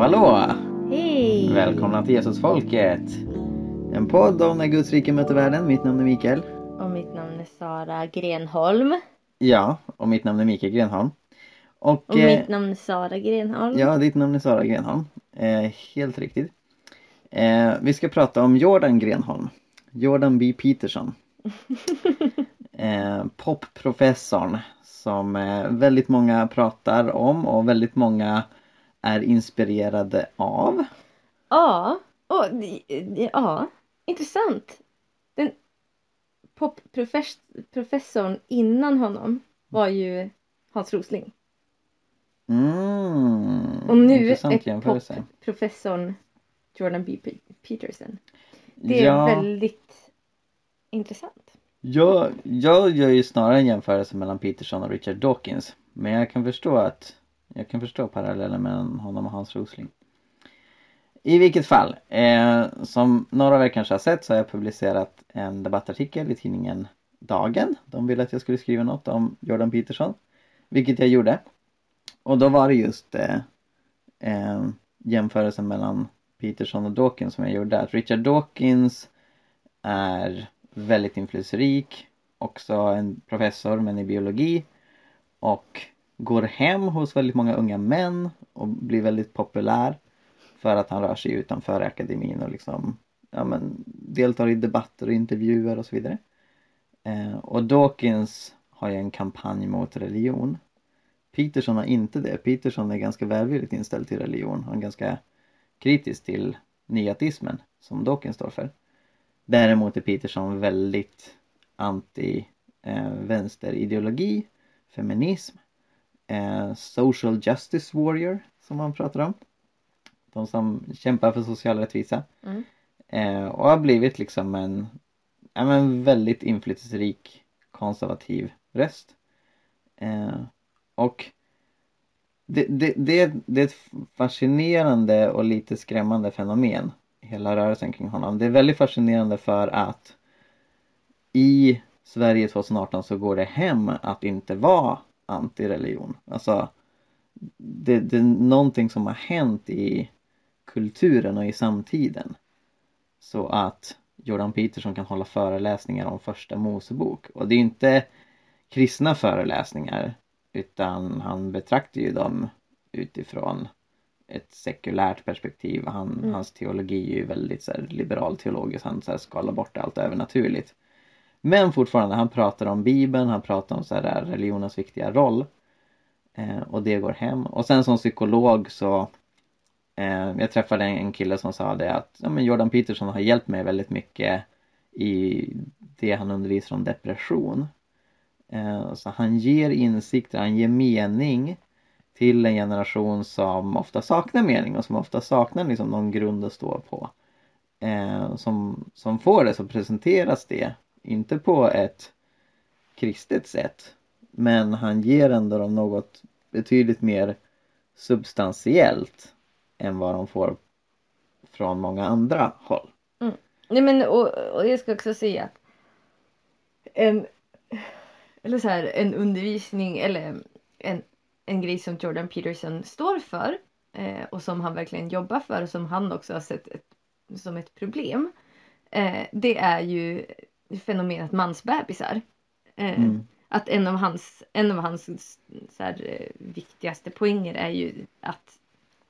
hallå! Hej! Välkomna till Jesusfolket! En podd om när Guds rike möter världen. Mitt namn är Mikael. Och mitt namn är Sara Grenholm. Ja, och mitt namn är Mikael Grenholm. Och eh, mitt namn är Sara Grenholm. Ja, ditt namn är Sara Grenholm. Eh, helt riktigt. Eh, vi ska prata om Jordan Grenholm. Jordan B. Peterson. eh, popprofessorn som eh, väldigt många pratar om och väldigt många är inspirerade av. Ja, oh, ja, intressant. Den popprofessorn innan honom var ju Hans Rosling. Mm, Och nu är popprofessorn Jordan B. Pe- Peterson. Det är Ja, väldigt intressant. jag, jag gör ju snarare en jämförelse mellan Peterson och Richard Dawkins. Men jag kan förstå att jag kan förstå parallellen mellan honom och Hans Rosling. I vilket fall, eh, som några av er kanske har sett så har jag publicerat en debattartikel i tidningen Dagen. De ville att jag skulle skriva något om Jordan Peterson. Vilket jag gjorde. Och då var det just eh, eh, jämförelsen mellan Peterson och Dawkins som jag gjorde. Att Richard Dawkins är väldigt inflytelserik. Också en professor men i biologi. Och går hem hos väldigt många unga män och blir väldigt populär. För att han rör sig utanför akademin och liksom ja, men, deltar i debatter och intervjuer och så vidare. Eh, och Dawkins har ju en kampanj mot religion. Peterson har inte det. Peterson är ganska välvilligt inställd till religion. Han är ganska kritisk till nyateismen som Dawkins står för. Däremot är Peterson väldigt anti eh, vänsterideologi, feminism, eh, social justice warrior som man pratar om. De som kämpar för social rättvisa. Mm. Eh, och har blivit liksom en ja, men väldigt inflytelserik konservativ röst. Eh, och det, det, det, det är ett fascinerande och lite skrämmande fenomen. Hela rörelsen kring honom. Det är väldigt fascinerande för att i Sverige 2018 så går det hem att inte vara antireligion. Alltså det, det är någonting som har hänt i kulturen och i samtiden. Så att Jordan Peterson kan hålla föreläsningar om första Mosebok. Och det är inte kristna föreläsningar utan han betraktar ju dem utifrån ett sekulärt perspektiv. Han, Mm. Hans teologi är ju väldigt så här, liberal teologisk. Han så här, skalar bort allt övernaturligt. Men fortfarande, han pratar om Bibeln, han pratar om så här, religionens viktiga roll. Eh, och det går hem. Och sen som psykolog så eh, Jag träffade en, kille som sa det att ja, men Jordan Peterson har hjälpt mig väldigt mycket i det han undervisar om depression. Eh, så han ger insikter, han ger mening till en generation som ofta saknar mening och som ofta saknar liksom någon grund att stå på. Eh, som, som får det så presenteras det, inte på ett kristet sätt, men han ger ändå dem något betydligt mer substantiellt än vad de får från många andra håll. Mm. Nej men och, och jag ska också säga att en, eller så här, en undervisning eller en, en grej som Jordan Peterson står för eh, och som han verkligen jobbar för och som han också har sett ett, som ett problem. Eh, det är ju fenomenet mansbebisar. Eh, Mm. Att en av hans, en av hans så här, eh, viktigaste poänger är ju att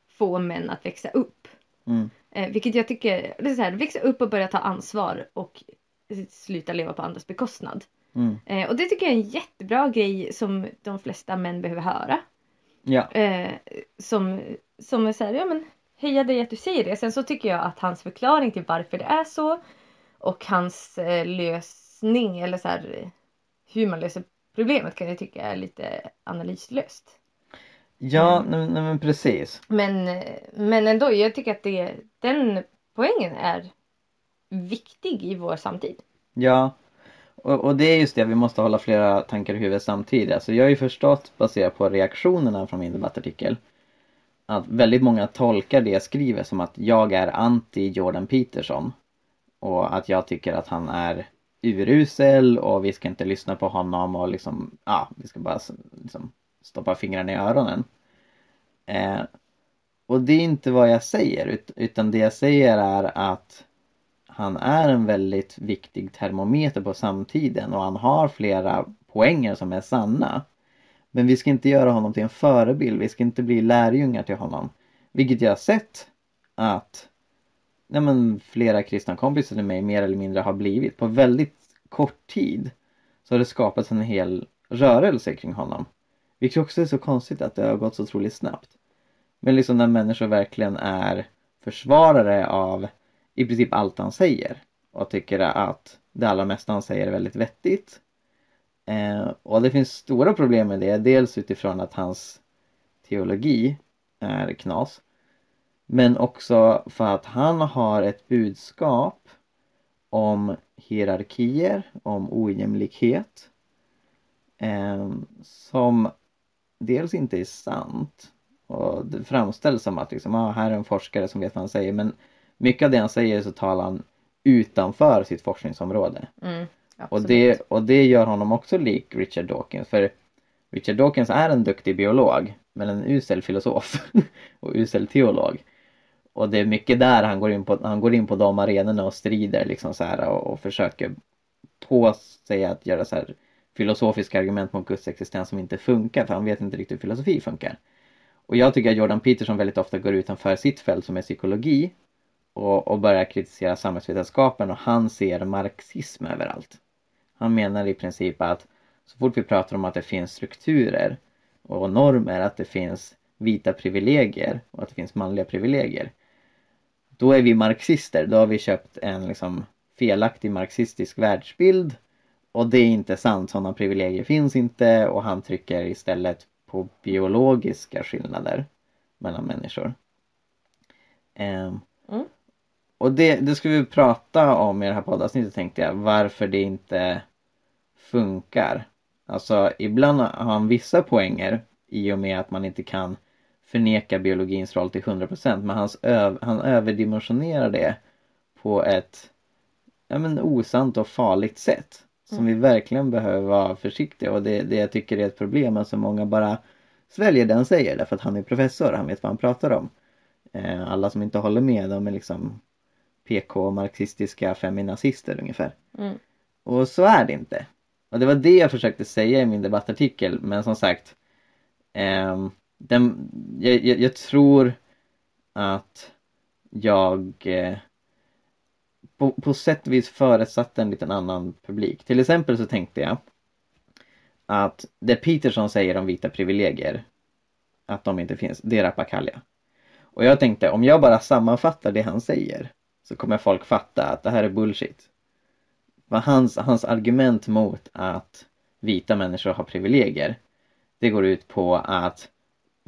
få män att växa upp. Mm. Eh, vilket jag tycker, det är så här, växa upp och börja ta ansvar och sluta leva på andras bekostnad. Mm. Eh, och det tycker jag är en jättebra grej som de flesta män behöver höra. Ja. Eh, som, som är så här, ja men heja dig att du säger det. Sen så tycker jag att hans förklaring till varför det är så och hans eh, lösning eller så här hur man löser problemet kan jag tycka är lite analyslöst. Ja, Mm. nej, men precis. Men, eh, men ändå, jag tycker att det, den poängen är viktig i vår samtid. Ja. Och, och det är just det, vi måste hålla flera tankar i huvudet samtidigt. Alltså jag har ju förstått, baserat på reaktionerna från min debattartikel, att väldigt många tolkar det jag skriver som att jag är anti Jordan Peterson. Och att jag tycker att han är urusel och vi ska inte lyssna på honom och liksom, ja, vi ska bara liksom stoppa fingrarna i öronen. Eh, och det är inte vad jag säger utan det jag säger är att han är en väldigt viktig termometer på samtiden och han har flera poänger som är sanna. Men vi ska inte göra honom till en förebild, vi ska inte bli lärjungar till honom. Vilket jag har sett att nej men, flera kristna kompisar till mig mer eller mindre har blivit. På väldigt kort tid så har det skapats en hel rörelse kring honom. Vilket också är så konstigt att det har gått så otroligt snabbt. Men liksom när människor verkligen är försvarare av i princip allt han säger och tycker att det allra mesta han säger är väldigt vettigt. Eh, och det finns stora problem med det, dels utifrån att hans teologi är knas. Men också för att han har ett budskap om hierarkier, om ojämlikhet. Eh, som dels inte är sant. Och det framställs som att liksom, ah, här är en forskare som vet vad han säger men mycket av det han säger så talar han utanför sitt forskningsområde. Mm, och, det, och det gör honom också lik Richard Dawkins för Richard Dawkins är en duktig biolog men en usel filosof och usel teolog. Och det är mycket där han går in på, han går in på de arenorna och strider liksom så här och, och försöker på sig att göra så här filosofiska argument mot Guds existens som inte funkar för han vet inte riktigt hur filosofi funkar. Och jag tycker att Jordan Peterson väldigt ofta går utanför sitt fält som är psykologi och, och börjar kritisera samhällsvetenskapen och han ser marxism överallt. Han menar i princip att så fort vi pratar om att det finns strukturer och normer, att det finns vita privilegier och att det finns manliga privilegier. Då är vi marxister, då har vi köpt en liksom felaktig marxistisk världsbild och det är inte sant, sådana privilegier finns inte och han trycker istället på biologiska skillnader mellan människor. Um, mm. Och det, det ska vi prata om i det här poddavsnittet tänkte jag, varför det inte funkar. Alltså ibland har han vissa poänger i och med att man inte kan förneka biologins roll till 100% men hans öv, han överdimensionerar det på ett ja, men osant och farligt sätt. Som mm. vi verkligen behöver vara försiktiga och det, det jag tycker är ett problem, alltså många bara sväljer det han säger därför att han är professor, han vet vad han pratar om. Eh, alla som inte håller med, de är liksom PK-marxistiska feminazister ungefär. Mm. Och så är det inte. Och det var det jag försökte säga i min debattartikel men som sagt eh, den, jag, jag, jag, tror att jag eh, på, på sätt och vis föresatte en liten annan publik. Till exempel så tänkte jag att det Peterson säger om vita privilegier, att de inte finns, det är rappakalja. Och jag tänkte om jag bara sammanfattar det han säger så kommer folk fatta att det här är bullshit. Vad hans, hans argument mot att vita människor har privilegier det går ut på att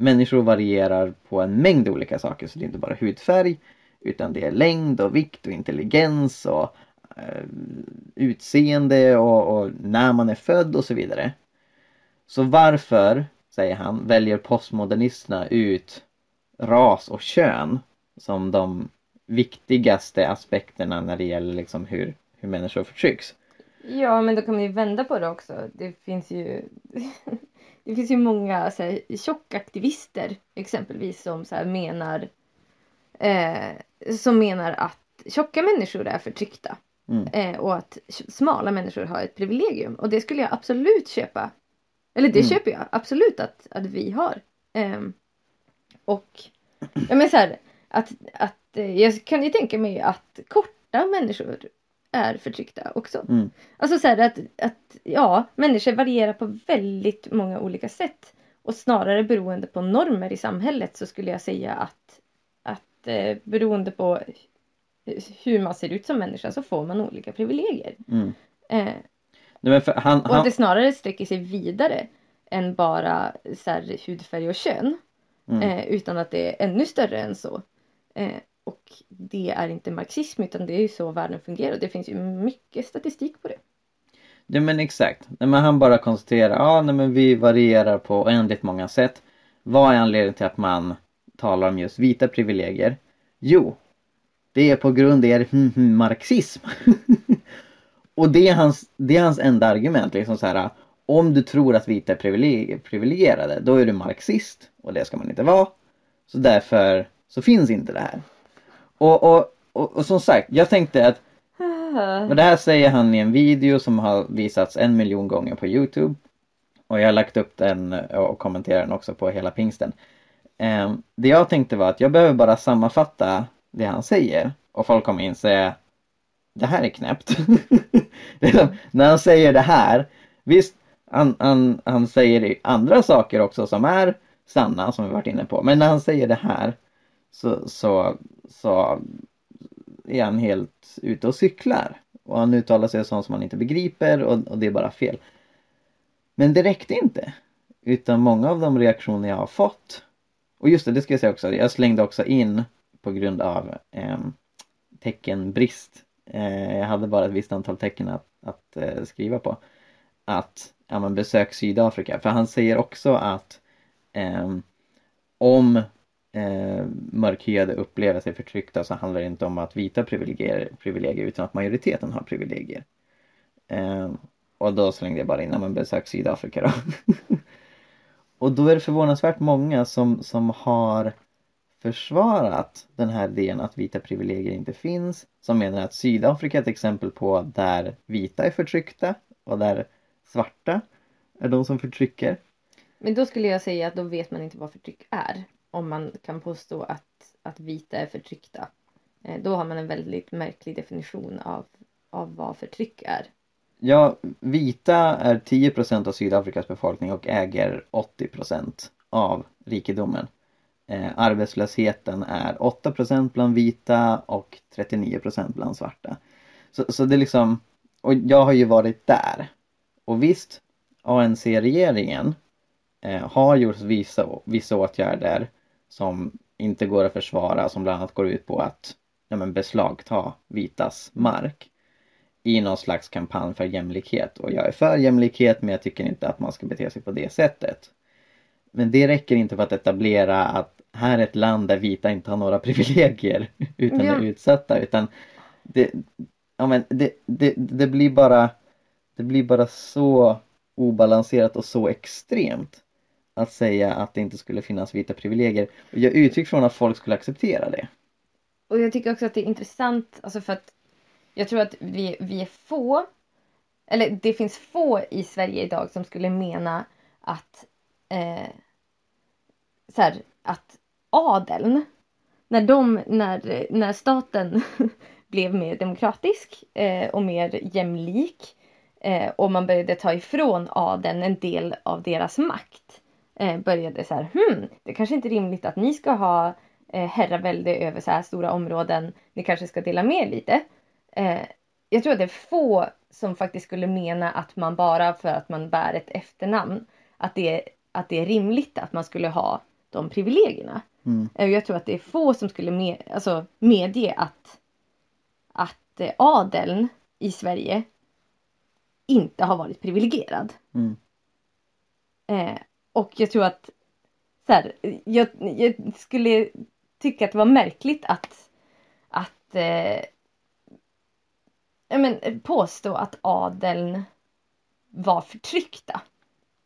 människor varierar på en mängd olika saker så det är inte bara hudfärg utan det är längd och vikt och intelligens och eh, utseende och, och, när man är född och så vidare. Så varför, säger han, väljer postmodernisterna ut ras och kön som de viktigaste aspekterna när det gäller liksom hur, hur människor förtrycks? Ja, men då kan man ju vända på det också. Det finns ju det finns ju många så här, tjockaktivister exempelvis som så här, menar eh, som menar att tjocka människor är förtryckta. Mm. Eh, och att smala människor har ett privilegium. Och det skulle jag absolut köpa. Eller det mm. köper jag absolut att, att vi har. Eh, och ja, men så här, att, att, eh, jag kan ju tänka mig att korta människor är förtryckta också. Mm. Alltså så här att, att ja, människor varierar på väldigt många olika sätt. Och snarare beroende på normer i samhället så skulle jag säga att, att eh, beroende på hur man ser ut som människa så får man olika privilegier. Mm. Eh, Nej, han, och att det snarare sträcker sig vidare än bara så här, hudfärg och kön. Mm. Eh, utan att det är ännu större än så. Eh, och det är inte marxism utan det är ju så världen fungerar. Det finns ju mycket statistik på det. Ja men exakt. Nej, men han bara konstaterar, ja nej, men vi varierar på oändligt många sätt. Vad är anledningen till att man talar om just vita privilegier? Jo, det är på grund av er hm, hm, marxism. och det är, hans, det är hans enda argument. Liksom så här, om du tror att vita är privilegierade, då är du marxist och det ska man inte vara. Så därför så finns inte det här. Och, och, och, och som sagt, jag tänkte att men det här säger han i en video som har visats en miljon gånger på Youtube. Och jag har lagt upp den och kommenterat den också på hela pingsten. Eh, det jag tänkte var att jag behöver bara sammanfatta det han säger och folk kommer inse det här är knäppt. när han säger det här, visst han, han, han säger andra saker också som är sanna som vi varit inne på. Men när han säger det här så, så, så är han helt ute och cyklar. Och han uttalar sig sånt som han inte begriper och, och det är bara fel. Men det räckte inte. Utan många av de reaktioner jag har fått och just det, det ska jag säga också. Jag slängde också in på grund av eh, teckenbrist. Eh, jag hade bara ett visst antal tecken att, att eh, skriva på. Att, ja men besök Sydafrika. För han säger också att eh, om eh, mörkhyade upplever sig förtryckta så handlar det inte om att vita privilegier, privilegier utan att majoriteten har privilegier. Eh, och då slängde jag bara in, ja men besök Sydafrika då. och då är det förvånansvärt många som, som har försvarat den här idén att vita privilegier inte finns. Som menar att Sydafrika är ett exempel på där vita är förtryckta och där svarta är de som förtrycker. Men då skulle jag säga att då vet man inte vad förtryck är. Om man kan påstå att, att vita är förtryckta. Eh, då har man en väldigt märklig definition av, av vad förtryck är. Ja, vita är 10 procent av Sydafrikas befolkning och äger 80 procent av rikedomen. Eh, arbetslösheten är 8 procent bland vita och 39 procent bland svarta. Så, så det är liksom, och jag har ju varit där. Och visst, ANC-regeringen eh, har gjort vissa, vissa åtgärder som inte går att försvara som bland annat går ut på att ja, men beslagta vitas mark i någon slags kampanj för jämlikhet och jag är för jämlikhet men jag tycker inte att man ska bete sig på det sättet. Men det räcker inte för att etablera att här är ett land där vita inte har några privilegier utan ja. är utsatta utan det, ja, men det, det, det blir bara det blir bara så obalanserat och så extremt att säga att det inte skulle finnas vita privilegier. Och jag utgick från att folk skulle acceptera det. Och jag tycker också att det är intressant, alltså för att jag tror att vi, vi är få, eller det finns få i Sverige idag som skulle mena att eh, så här, att adeln, när, de, när, när staten blev mer demokratisk eh, och mer jämlik eh, och man började ta ifrån adeln en del av deras makt eh, började så här, hmm, det kanske inte är rimligt att ni ska ha eh, herravälde över så här stora områden, ni kanske ska dela med lite. Eh, jag tror att det är få som faktiskt skulle mena att man bara för att man bär ett efternamn, att det, att det är rimligt att man skulle ha de privilegierna. Mm. Eh, jag tror att det är få som skulle med, alltså, medge att, att eh, adeln i Sverige inte har varit privilegierad. Mm. Eh, och jag tror att så här, jag, jag, skulle tycka att det var märkligt att, att eh, men, påstå att adeln var förtryckta.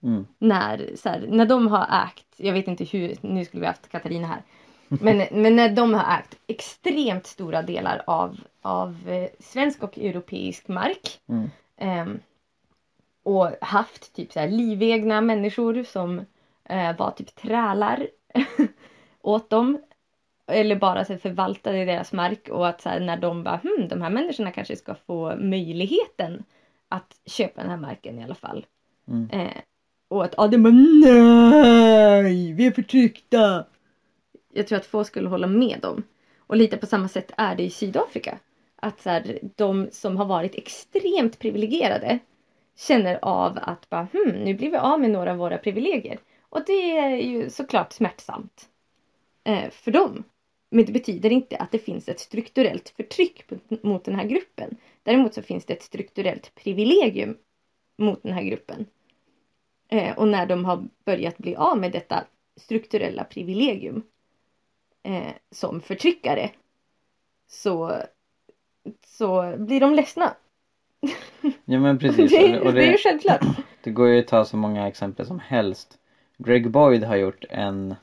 Mm. När, så här, när de har ägt, jag vet inte hur, nu skulle vi haft Katarina här. Men, men när de har ägt extremt stora delar av, av eh, svensk och europeisk mark. Mm. Eh, och haft typ så här livegna människor som eh, var typ trälar åt dem. Eller bara så förvaltade deras mark och att så här, när de bara hm, de här människorna kanske ska få möjligheten att köpa den här marken i alla fall. Mm. Eh, och att Adem bara nej, vi är förtryckta. Jag tror att få skulle hålla med dem. Och lite på samma sätt är det i Sydafrika. Att så här, de som har varit extremt privilegierade känner av att bara, hmm, nu blir vi av med några av våra privilegier. Och det är ju såklart smärtsamt eh, för dem. Men det betyder inte att det finns ett strukturellt förtryck mot den här gruppen. Däremot så finns det ett strukturellt privilegium mot den här gruppen. Eh, och när de har börjat bli av med detta strukturella privilegium eh, som förtryckare så, så blir de ledsna. Ja men precis. det, och det, det är ju självklart. Det går ju att ta så många exempel som helst. Greg Boyd har gjort en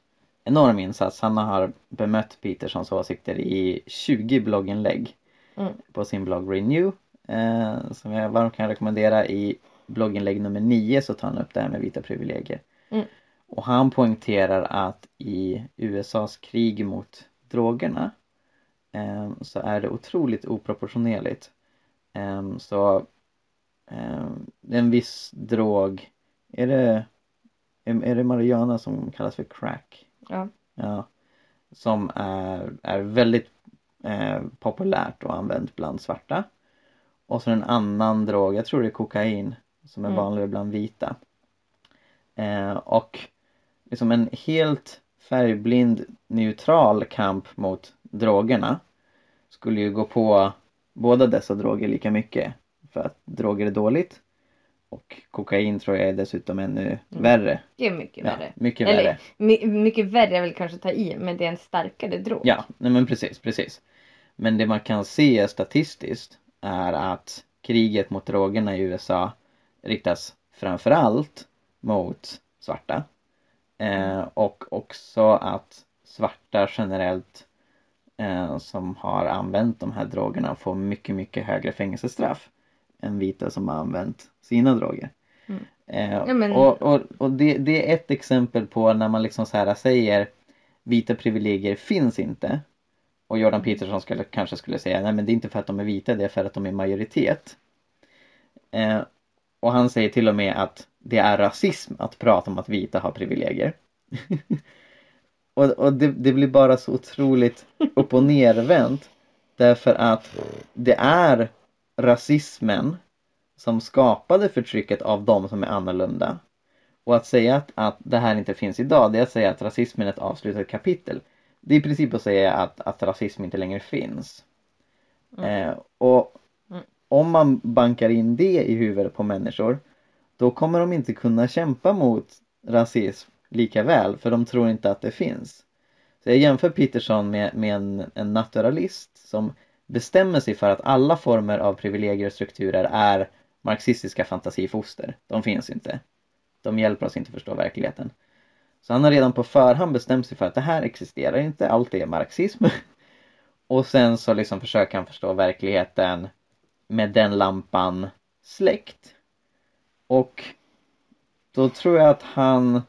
enorm insats. Han har bemött Petersons åsikter i 20 blogginlägg Mm. på sin blogg Renew. Eh, som jag varmt kan rekommendera. I blogginlägg nummer 9 så tar han upp det här med vita privilegier. Mm. Och han poängterar att i USAs krig mot drogerna eh, så är det otroligt oproportionerligt. Eh, så eh, en viss drog, är det, är, är det marijuana som kallas för crack? Ja. Ja. Som är, är väldigt eh, populärt och använt bland svarta. Och så en annan drog, jag tror det är kokain, som är Mm. vanligare bland vita. Eh, och liksom en helt färgblind neutral kamp mot drogerna skulle ju gå på båda dessa droger lika mycket. För att droger är dåligt. Och kokain tror jag är dessutom ännu värre. Det är mycket Ja, värre. mycket Eller värre. my, mycket värre är väl kanske att ta i men det är en starkare drog. Ja, nej men precis, precis. Men det man kan se statistiskt är att kriget mot drogerna i USA riktas framförallt mot svarta. Eh, och också att svarta generellt eh, som har använt de här drogerna får mycket, mycket högre fängelsestraff än vita som har använt sina droger. Mm. Eh, Ja, men- Och, och, och det, det är ett exempel på när man liksom så här säger vita privilegier finns inte. Och Jordan Peterson skulle, kanske skulle säga nej men det är inte för att de är vita, det är för att de är majoritet. Eh, och han säger till och med att det är rasism att prata om att vita har privilegier. och och det, det blir bara så otroligt upp och nervänt. Därför att det är rasismen som skapade förtrycket av de som är annorlunda. Och att säga att, att det här inte finns idag, det är att säga att rasismen är ett avslutat kapitel. Det är i princip att säga att, att rasism inte längre finns. Eh, och Mm. om man bankar in det i huvudet på människor då kommer de inte kunna kämpa mot rasism lika väl för de tror inte att det finns. Så jag jämför Peterson med, med en, en naturalist som bestämmer sig för att alla former av privilegier och strukturer är marxistiska fantasifoster. De finns inte. De hjälper oss inte förstå verkligheten. Så han har redan på förhand bestämt sig för att det här existerar inte, allt är marxism. Och sen så liksom försöker han förstå verkligheten med den lampan släckt. Och då tror jag att han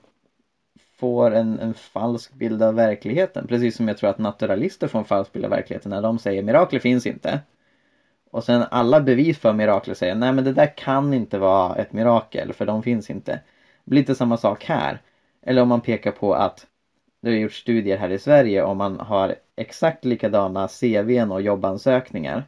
får en, en falsk bild av verkligheten. Precis som jag tror att naturalister får en falsk bild av verkligheten när de säger mirakler finns inte. Och sen alla bevis för mirakler säger nej men det där kan inte vara ett mirakel för de finns inte. Det blir inte samma sak här. Eller om man pekar på att det har gjorts studier här i Sverige om man har exakt likadana CVn och jobbansökningar.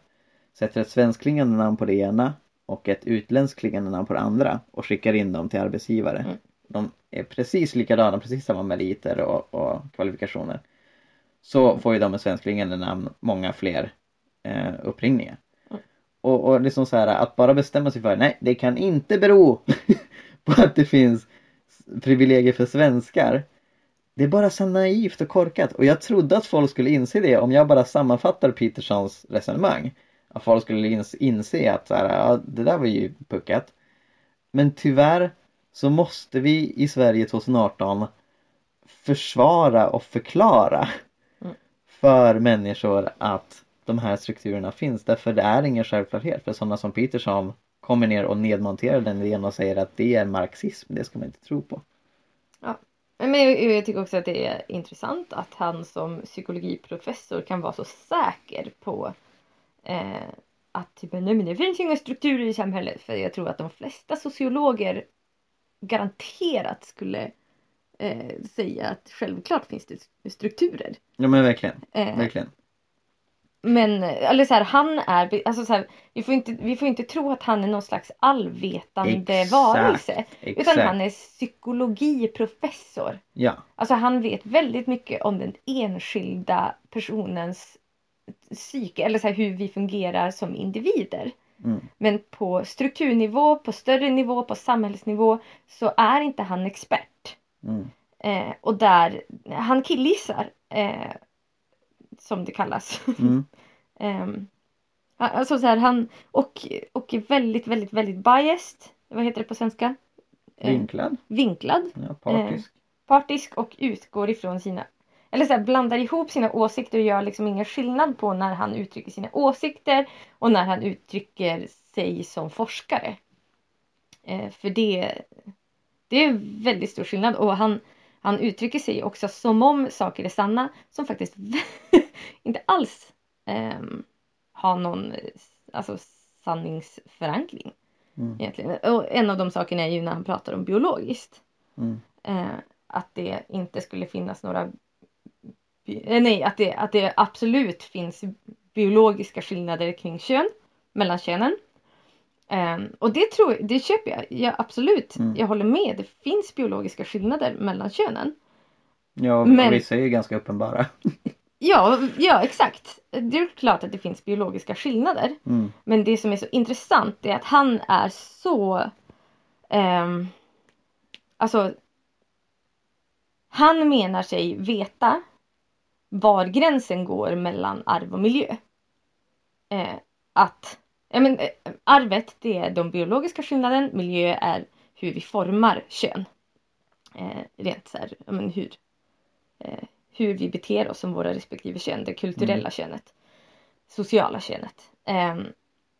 Sätter ett svenskklingande namn på det ena och ett utländskt klingande namn på det andra och skickar in dem till arbetsgivare. Mm. De är precis likadana, precis samma meriter och, och kvalifikationer. Så får ju de med svenskklingande namn många fler eh, uppringningar. Mm. Och, och liksom så här att bara bestämma sig för nej det kan inte bero på att det finns privilegier för svenskar. Det är bara så naivt och korkat och jag trodde att folk skulle inse det om jag bara sammanfattar Petersons resonemang. Att folk skulle ins- inse att så här, ja, det där var ju puckat. Men tyvärr så måste vi i Sverige 2018 försvara och förklara Mm. för människor att de här strukturerna finns. Därför det är ingen självklarhet för sådana som Peterson kommer ner och nedmonterar den idén och säger att det är marxism, det ska man inte tro på. Men jag, jag tycker också att det är intressant att han som psykologiprofessor kan vara så säker på eh, att typ, nej men det finns inga strukturer i samhället. För jag tror att de flesta sociologer garanterat skulle eh, säga att självklart finns det strukturer. Ja men verkligen, Eh, verkligen. men eller så här, han är, alltså så här, vi, får inte, vi får inte tro att han är någon slags allvetande Exakt, varelse. Exakt. Utan han är psykologiprofessor. Ja, Alltså han vet väldigt mycket om den enskilda personens psyke eller så här, hur vi fungerar som individer. Mm. Men på strukturnivå, på större nivå, på samhällsnivå så är inte han expert. Mm. Eh, och där, han killgissar. Eh, som det kallas. Mm. Ehm, alltså så här, han och, och är väldigt, väldigt, väldigt biased. Vad heter det på svenska? Eh, Vinklad, vinklad. ja, partisk. Partisk och utgår ifrån sina eller så här, blandar ihop sina åsikter och gör liksom ingen skillnad på när han uttrycker sina åsikter och när han uttrycker sig som forskare. Eh, för det, det är väldigt stor skillnad och han, han uttrycker sig också som om saker är sanna som faktiskt inte alls eh, har någon alltså, sanningsförankring. Mm. Egentligen. Och en av de sakerna är ju när han pratar om biologiskt. Mm. Eh, att det inte skulle finnas några Nej, att det, att det absolut finns biologiska skillnader kring kön mellan könen. Um, och det tror det köper jag. Ja, absolut. Mm. Jag håller med. Det finns biologiska skillnader mellan könen. Ja, Men- vissa är ju ganska uppenbara. Ja, ja exakt. Det är klart att det finns biologiska skillnader. Mm. Men det som är så intressant är att han är så... ehm, alltså... Han menar sig veta var gränsen går mellan arv och miljö. Eh, att ja, men, eh, arvet det är de biologiska skillnaden, miljö är hur vi formar kön. Eh, rent så här, ja, men hur, eh, hur vi beter oss som våra respektive kön, det kulturella könet, sociala könet. Ehm,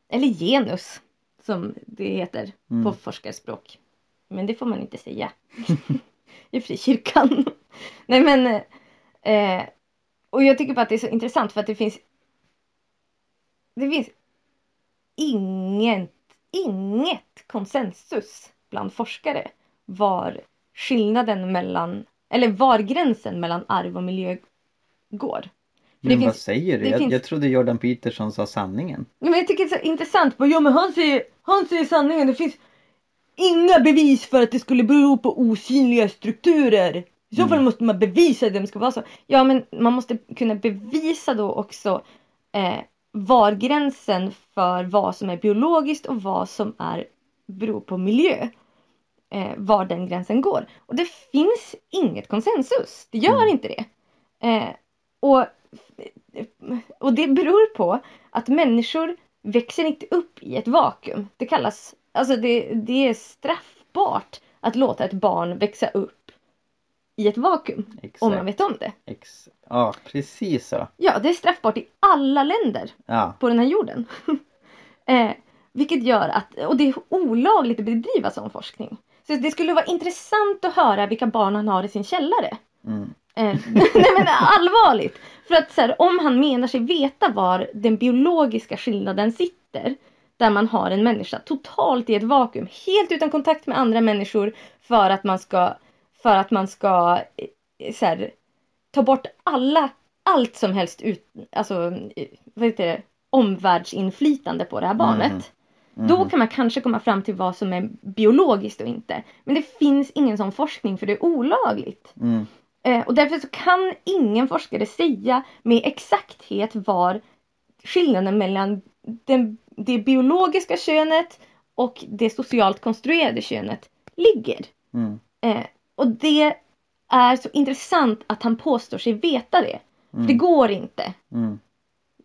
eller genus som det heter Mm. på forskarspråk. Men det får man inte säga i frikyrkan. Nej men eh, och jag tycker bara att det är så intressant för att det finns det finns inget, inget konsensus bland forskare var skillnaden mellan eller var gränsen mellan arv och miljö går. För Men det vad finns, säger du? det Jag, finns- jag trodde Jordan Peterson sa sanningen. Ja, men jag tycker det är så intressant. Bara, Ja men han säger, han säger sanningen. Det finns inga bevis för att det skulle bero på osynliga strukturer. I så fall Mm. måste man bevisa att det ska vara så. Ja men man måste kunna bevisa då också eh, var gränsen för vad som är biologiskt och vad som är beror på miljö. Eh, var den gränsen går. Och det finns inget konsensus. Det gör Mm. inte det. Eh, och, och det beror på att människor växer inte upp i ett vakuum. Det kallas, alltså det, det är straffbart att låta ett barn växa upp i ett vakuum. Exakt. Om man vet om det. Ex- ja, precis så. Ja, det är straffbart i alla länder Ja. på den här jorden. eh, vilket gör att, och det är olagligt att bedriva sån forskning. Så det skulle vara intressant att höra vilka barn han har i sin källare. Mm. Eh, nej men allvarligt! För att så här, om han menar sig veta var den biologiska skillnaden sitter. Där man har en människa totalt i ett vakuum, helt utan kontakt med andra människor. För att man ska, för att man ska eh, så här, ta bort alla, allt som helst ut, alltså, eh, vad heter det, omvärldsinflytande på det här barnet. Mhm. Då Mhm. kan man kanske komma fram till vad som är biologiskt och inte. Men det finns ingen sån forskning för det är olagligt. Mm. Eh, och därför så kan ingen forskare säga med exakthet var skillnaden mellan den, det biologiska könet och det socialt konstruerade könet ligger. Mm. Eh, och det är så intressant att han påstår sig veta det. För Mm. det går inte. Mm.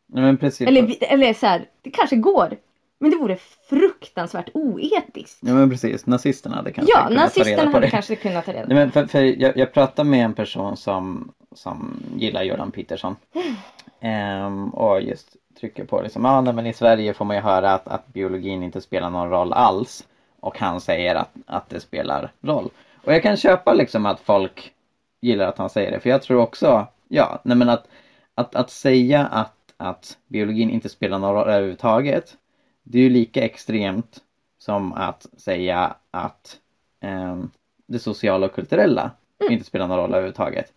Nej, men precis. Eller, eller så här, det kanske går. Men det vore fruktansvärt oetiskt. Ja men precis, nazisterna hade kanske Ja, kunnat ta reda nazisterna på hade det. kanske kunnat ta reda på Nej, men för, för jag, jag pratade med en person som, som gillar Jordan Peterson. Ehm, och just trycker på liksom, ja nej, men i Sverige får man ju höra att, att biologin inte spelar någon roll alls. Och han säger att, att det spelar roll. Och jag kan köpa liksom att folk gillar att han säger det. För jag tror också, ja, nej men att, att, att säga att, att biologin inte spelar någon roll överhuvudtaget. Det är ju lika extremt som att säga att ehm, det sociala och kulturella inte spelar någon roll överhuvudtaget.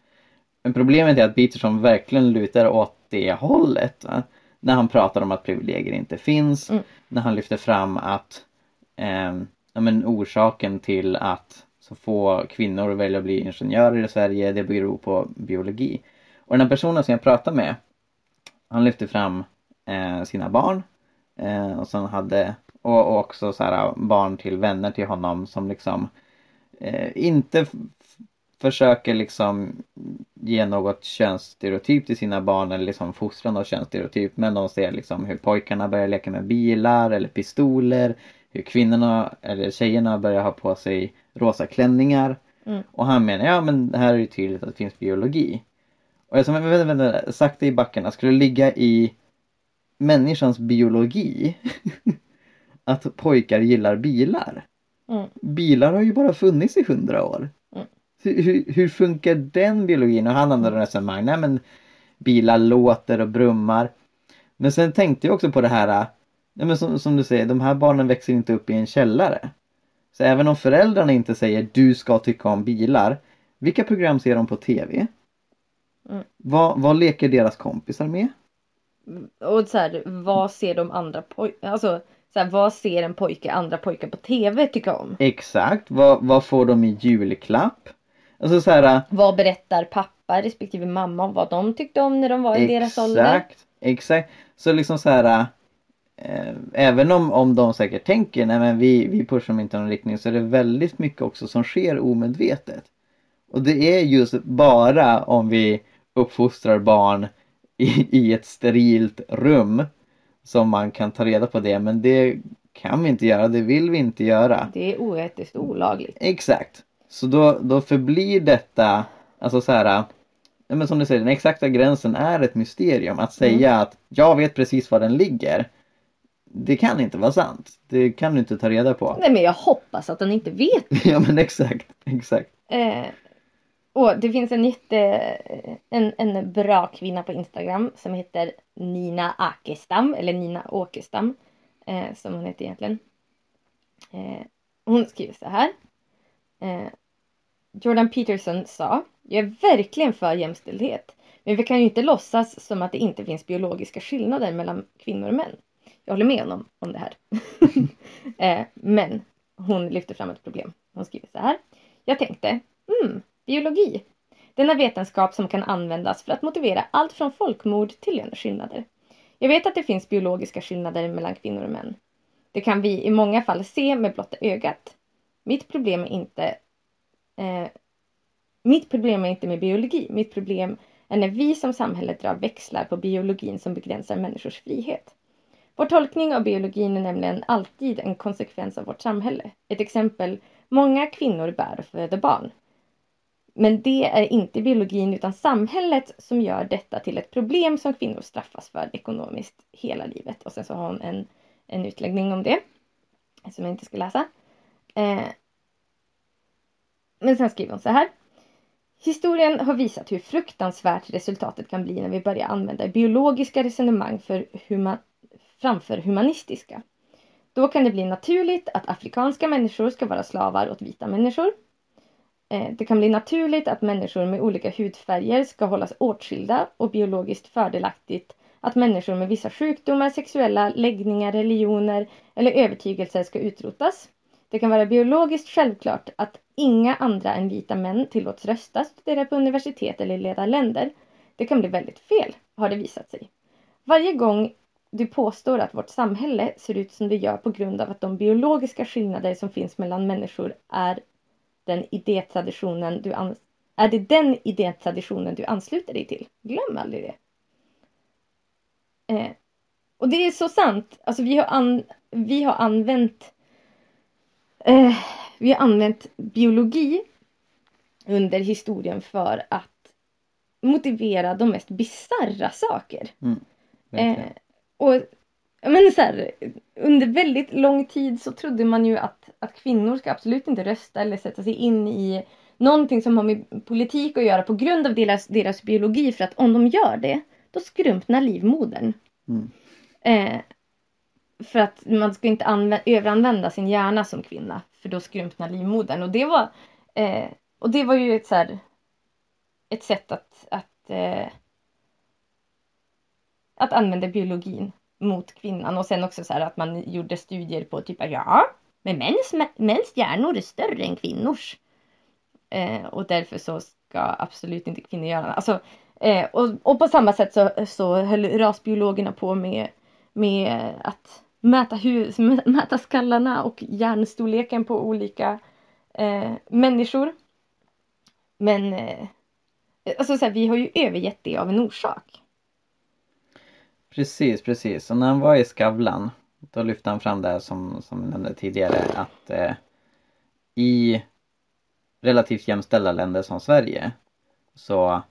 Men problemet är att Peterson verkligen lutar åt det hållet. Va? När han pratar om att privilegier inte finns. Mm. När han lyfter fram att ehm, ja, men orsaken till att så få kvinnor väljer att bli ingenjörer i Sverige, det beror på biologi. Och den här personen som jag pratade med, han lyfte fram eh, sina barn. Eh, och sen hade, och, och också så här, barn till vänner till honom som liksom eh, inte försöker liksom ge något könsstereotyp till sina barn eller liksom fostra något könsstereotyp men de ser liksom hur pojkarna börjar leka med bilar eller pistoler hur kvinnorna eller tjejerna börjar ha på sig rosa klänningar Mm. och han menar ja men det här är ju tydligt att det finns biologi och jag sa, men vänta, vänta, sakta i backarna, skulle det ligga i människans biologi att pojkar gillar bilar? Mm. Bilar har ju bara funnits i hundra år. Mm. Hur, hur, funkar den biologin? Och han använder resonemang, nej men bilar låter och brummar. Men sen tänkte jag också på det här, nej men som, som du säger, de här barnen växer inte upp i en källare. Så även om föräldrarna inte säger du ska tycka om bilar, vilka program ser de på TV? Mm. Vad, vad leker deras kompisar med? Och så här, vad ser de andra pojkarna, alltså så här, vad ser en pojke andra pojkar på TV tycka om? Exakt, vad, vad får de i julklapp? Alltså så här, Vad berättar pappa respektive mamma om vad de tyckte om när de var i deras ålder? Exakt, exakt. Så liksom så här eh, Även om, om de säkert tänker nej men vi, vi pushar dem inte i någon riktning så är det väldigt mycket också som sker omedvetet. Och det är just bara om vi uppfostrar barn i, i ett sterilt rum som man kan ta reda på det men det kan vi inte göra, det vill vi inte göra. Det är oetiskt och olagligt. Exakt. Så då, då förblir detta, alltså så här, men som du säger, den exakta gränsen är ett mysterium. Att säga att jag vet precis var den ligger, det kan inte vara sant. Det kan du inte ta reda på. Nej men jag hoppas att han inte vet. ja men exakt, exakt. Eh, och det finns en jätte, en, en bra kvinna på Instagram som heter Nina Akestam, eller Nina Åkestam eh, som hon heter egentligen. Eh, hon skriver så här. Eh, Jordan Peterson sa, jag är verkligen för jämställdhet. Men vi kan ju inte låtsas som att det inte finns biologiska skillnader mellan kvinnor och män. Jag håller med honom om det här. eh, men hon lyfter fram ett problem. Hon skriver så här. Jag tänkte, mm, biologi. Denna vetenskap som kan användas för att motivera allt från folkmord till löneskillnader. Jag vet att det finns biologiska skillnader mellan kvinnor och män. Det kan vi i många fall se med blotta ögat. Mitt problem är inte eh, mitt problem är inte med biologi. Mitt problem är när vi som samhälle drar växlar på biologin som begränsar människors frihet. Vår tolkning av biologin är nämligen alltid en konsekvens av vårt samhälle. Ett exempel. Många kvinnor bär och föder barn. Men det är inte biologin utan samhället som gör detta till ett problem som kvinnor straffas för ekonomiskt hela livet. Och sen så har hon en, en utläggning om det. Som jag inte ska läsa. Eh, men sen skriver hon så här. Historien har visat hur fruktansvärt resultatet kan bli när vi börjar använda biologiska resonemang för huma framför humanistiska. Då kan det bli naturligt att afrikanska människor ska vara slavar åt vita människor. Eh, det kan bli naturligt att människor med olika hudfärger ska hållas åtskilda och biologiskt fördelaktigt att människor med vissa sjukdomar, sexuella läggningar, religioner eller övertygelser ska utrotas. Det kan vara biologiskt självklart att inga andra än vita män tillåts rösta, studera på universitet eller leda länder. Det kan bli väldigt fel, har det visat sig. Varje gång du påstår att vårt samhälle ser ut som det gör på grund av att de biologiska skillnader som finns mellan människor är den idétraditionen du ans är det den idétraditionen du ansluter dig till. Glöm aldrig det. Eh, och det är så sant. Alltså vi har, an vi har använt eh, vi har använt biologi under historien för att motivera de mest bizarra saker. Mm, Eh, och men så här, under väldigt lång tid så trodde man ju att, att kvinnor ska absolut inte rösta eller sätta sig in i någonting som har med politik att göra på grund av deras, deras biologi för att om de gör det då skrumpnar livmodern. Mm. Eh, för att man ska inte anvä- överanvända sin hjärna som kvinna för då skrumpnar livmodern och det var eh, och det var ju ett så här, ett sätt att, att eh, att använda biologin mot kvinnan och sen också så här att man gjorde studier på typ ja, men mäns, mäns hjärnor är större än kvinnors. Eh, och därför så ska absolut inte kvinnor göra det. Alltså, eh, och, och på samma sätt så, så höll rasbiologerna på med, med att mäta, hus, mäta skallarna och hjärnstorleken på olika eh, människor. Men eh, alltså så här, vi har ju övergett det av en orsak. Precis, precis. Och när han var i Skavlan då lyfte han fram det här som, som jag nämnde tidigare att eh, i relativt jämställda länder som Sverige så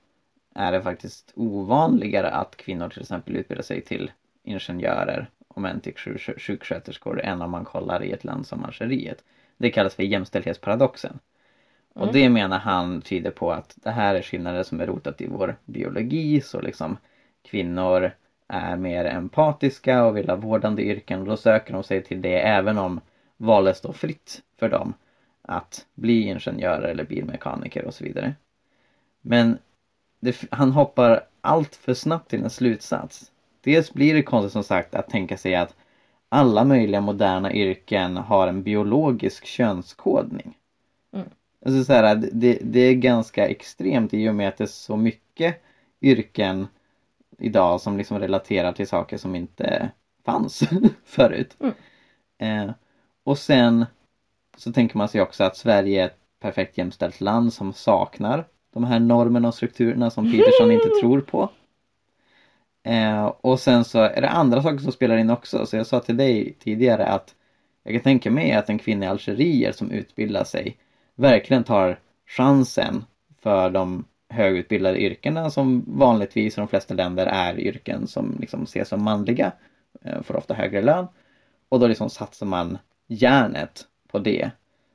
är det faktiskt ovanligare att kvinnor till exempel utbildar sig till ingenjörer och män till sjuk- sjuksköterskor än om man kollar i ett land som Algeriet. Det kallas för jämställdhetsparadoxen. Och Mm. det menar han tyder på att det här är skillnader som är rotat i vår biologi så liksom kvinnor är mer empatiska och vill ha vårdande yrken och då söker de sig till det även om valet står fritt för dem att bli ingenjörer eller bilmekaniker och så vidare. Men det, han hoppar allt för snabbt till en slutsats. Dels blir det konstigt som sagt att tänka sig att alla möjliga moderna yrken har en biologisk könskodning. Mm. Alltså så här, det, det är ganska extremt i och med att det är så mycket yrken idag som liksom relaterar till saker som inte fanns förut. Mm. Eh, och sen så tänker man sig också att Sverige är ett perfekt jämställt land som saknar de här normerna och strukturerna som Peterson inte tror på. Eh, och sen så är det andra saker som spelar in också. Så jag sa till dig tidigare att jag kan tänka mig att en kvinna i Algeriet som utbildar sig verkligen tar chansen för de högutbildade yrkena som vanligtvis i de flesta länder är yrken som liksom ses som manliga. eh, Får ofta högre lön. Och då liksom satsar man järnet på det.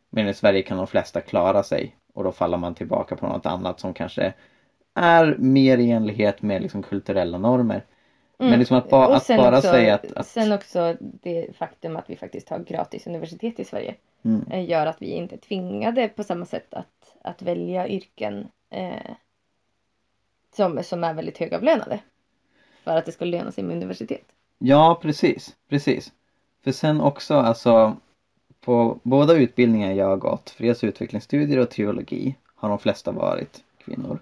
Men i Sverige kan de flesta klara sig och då faller man tillbaka på något annat som kanske är mer i enlighet med liksom kulturella normer. Men liksom att, ba- att bara också, säga att, att Sen också det faktum att vi faktiskt har gratis universitet i Sverige mm, eh, gör att vi inte är tvingade på samma sätt att, att välja yrken eh, som, som är väldigt högavlönade. För att det ska löna sig med universitet. Ja, precis, precis. För sen också alltså på båda utbildningar jag har gått, freds och utvecklingsstudier och teologi, har de flesta varit kvinnor.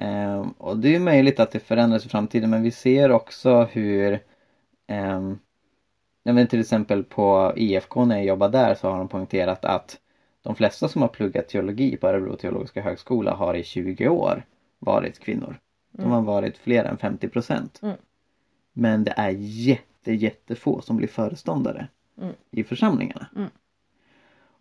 Um, och det är möjligt att det förändras i framtiden men vi ser också hur ehm, um, jag till exempel på IFK när jag jobbade där så har de poängterat att de flesta som har pluggat teologi på Örebro teologiska högskola har i 20 år varit kvinnor. De Mm. har varit fler än 50 procent. Mm. Men det är jätte, jättefå som blir föreståndare Mm. i församlingarna.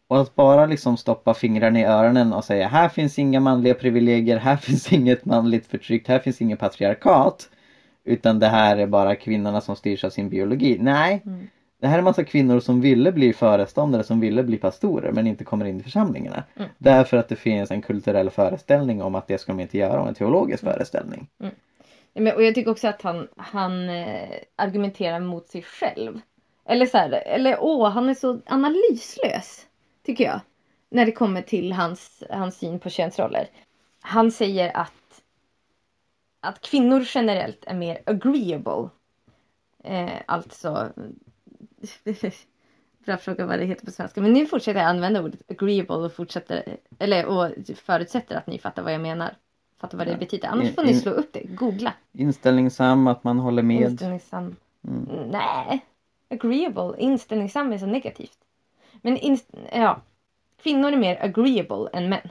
Och att bara liksom stoppa fingrarna i öronen och säga här finns inga manliga privilegier, här finns inget manligt förtryck, här finns inget patriarkat. Utan det här är bara kvinnorna som styrs av sin biologi. Nej, Mm. Det här är en massa kvinnor som ville bli föreståndare, som ville bli pastorer men inte kommer in i församlingarna. Mm. Därför att det finns en kulturell föreställning om att det ska de inte göra, och en teologisk Mm. föreställning. Nej, Men, och jag tycker också att han, han eh, argumenterar mot sig själv. Eller så här, eller åh, han är så analyslös. Tycker jag. När det kommer till hans, hans syn på könsroller. Han säger att, att kvinnor generellt är mer agreeable. Eh, alltså, att fråga vad det heter på svenska. Men nu fortsätter jag använda ordet agreeable och fortsätter, eller och förutsätter att ni fattar vad jag menar. Fattar vad det Ja. betyder. Annars får ni slå upp det. Googla. Inställningssam, att man håller med. Inställningssam. Mm. Nej. Agreeable. Inställningssam är så negativt. Men inst- ja. Kvinnor är mer agreeable än män.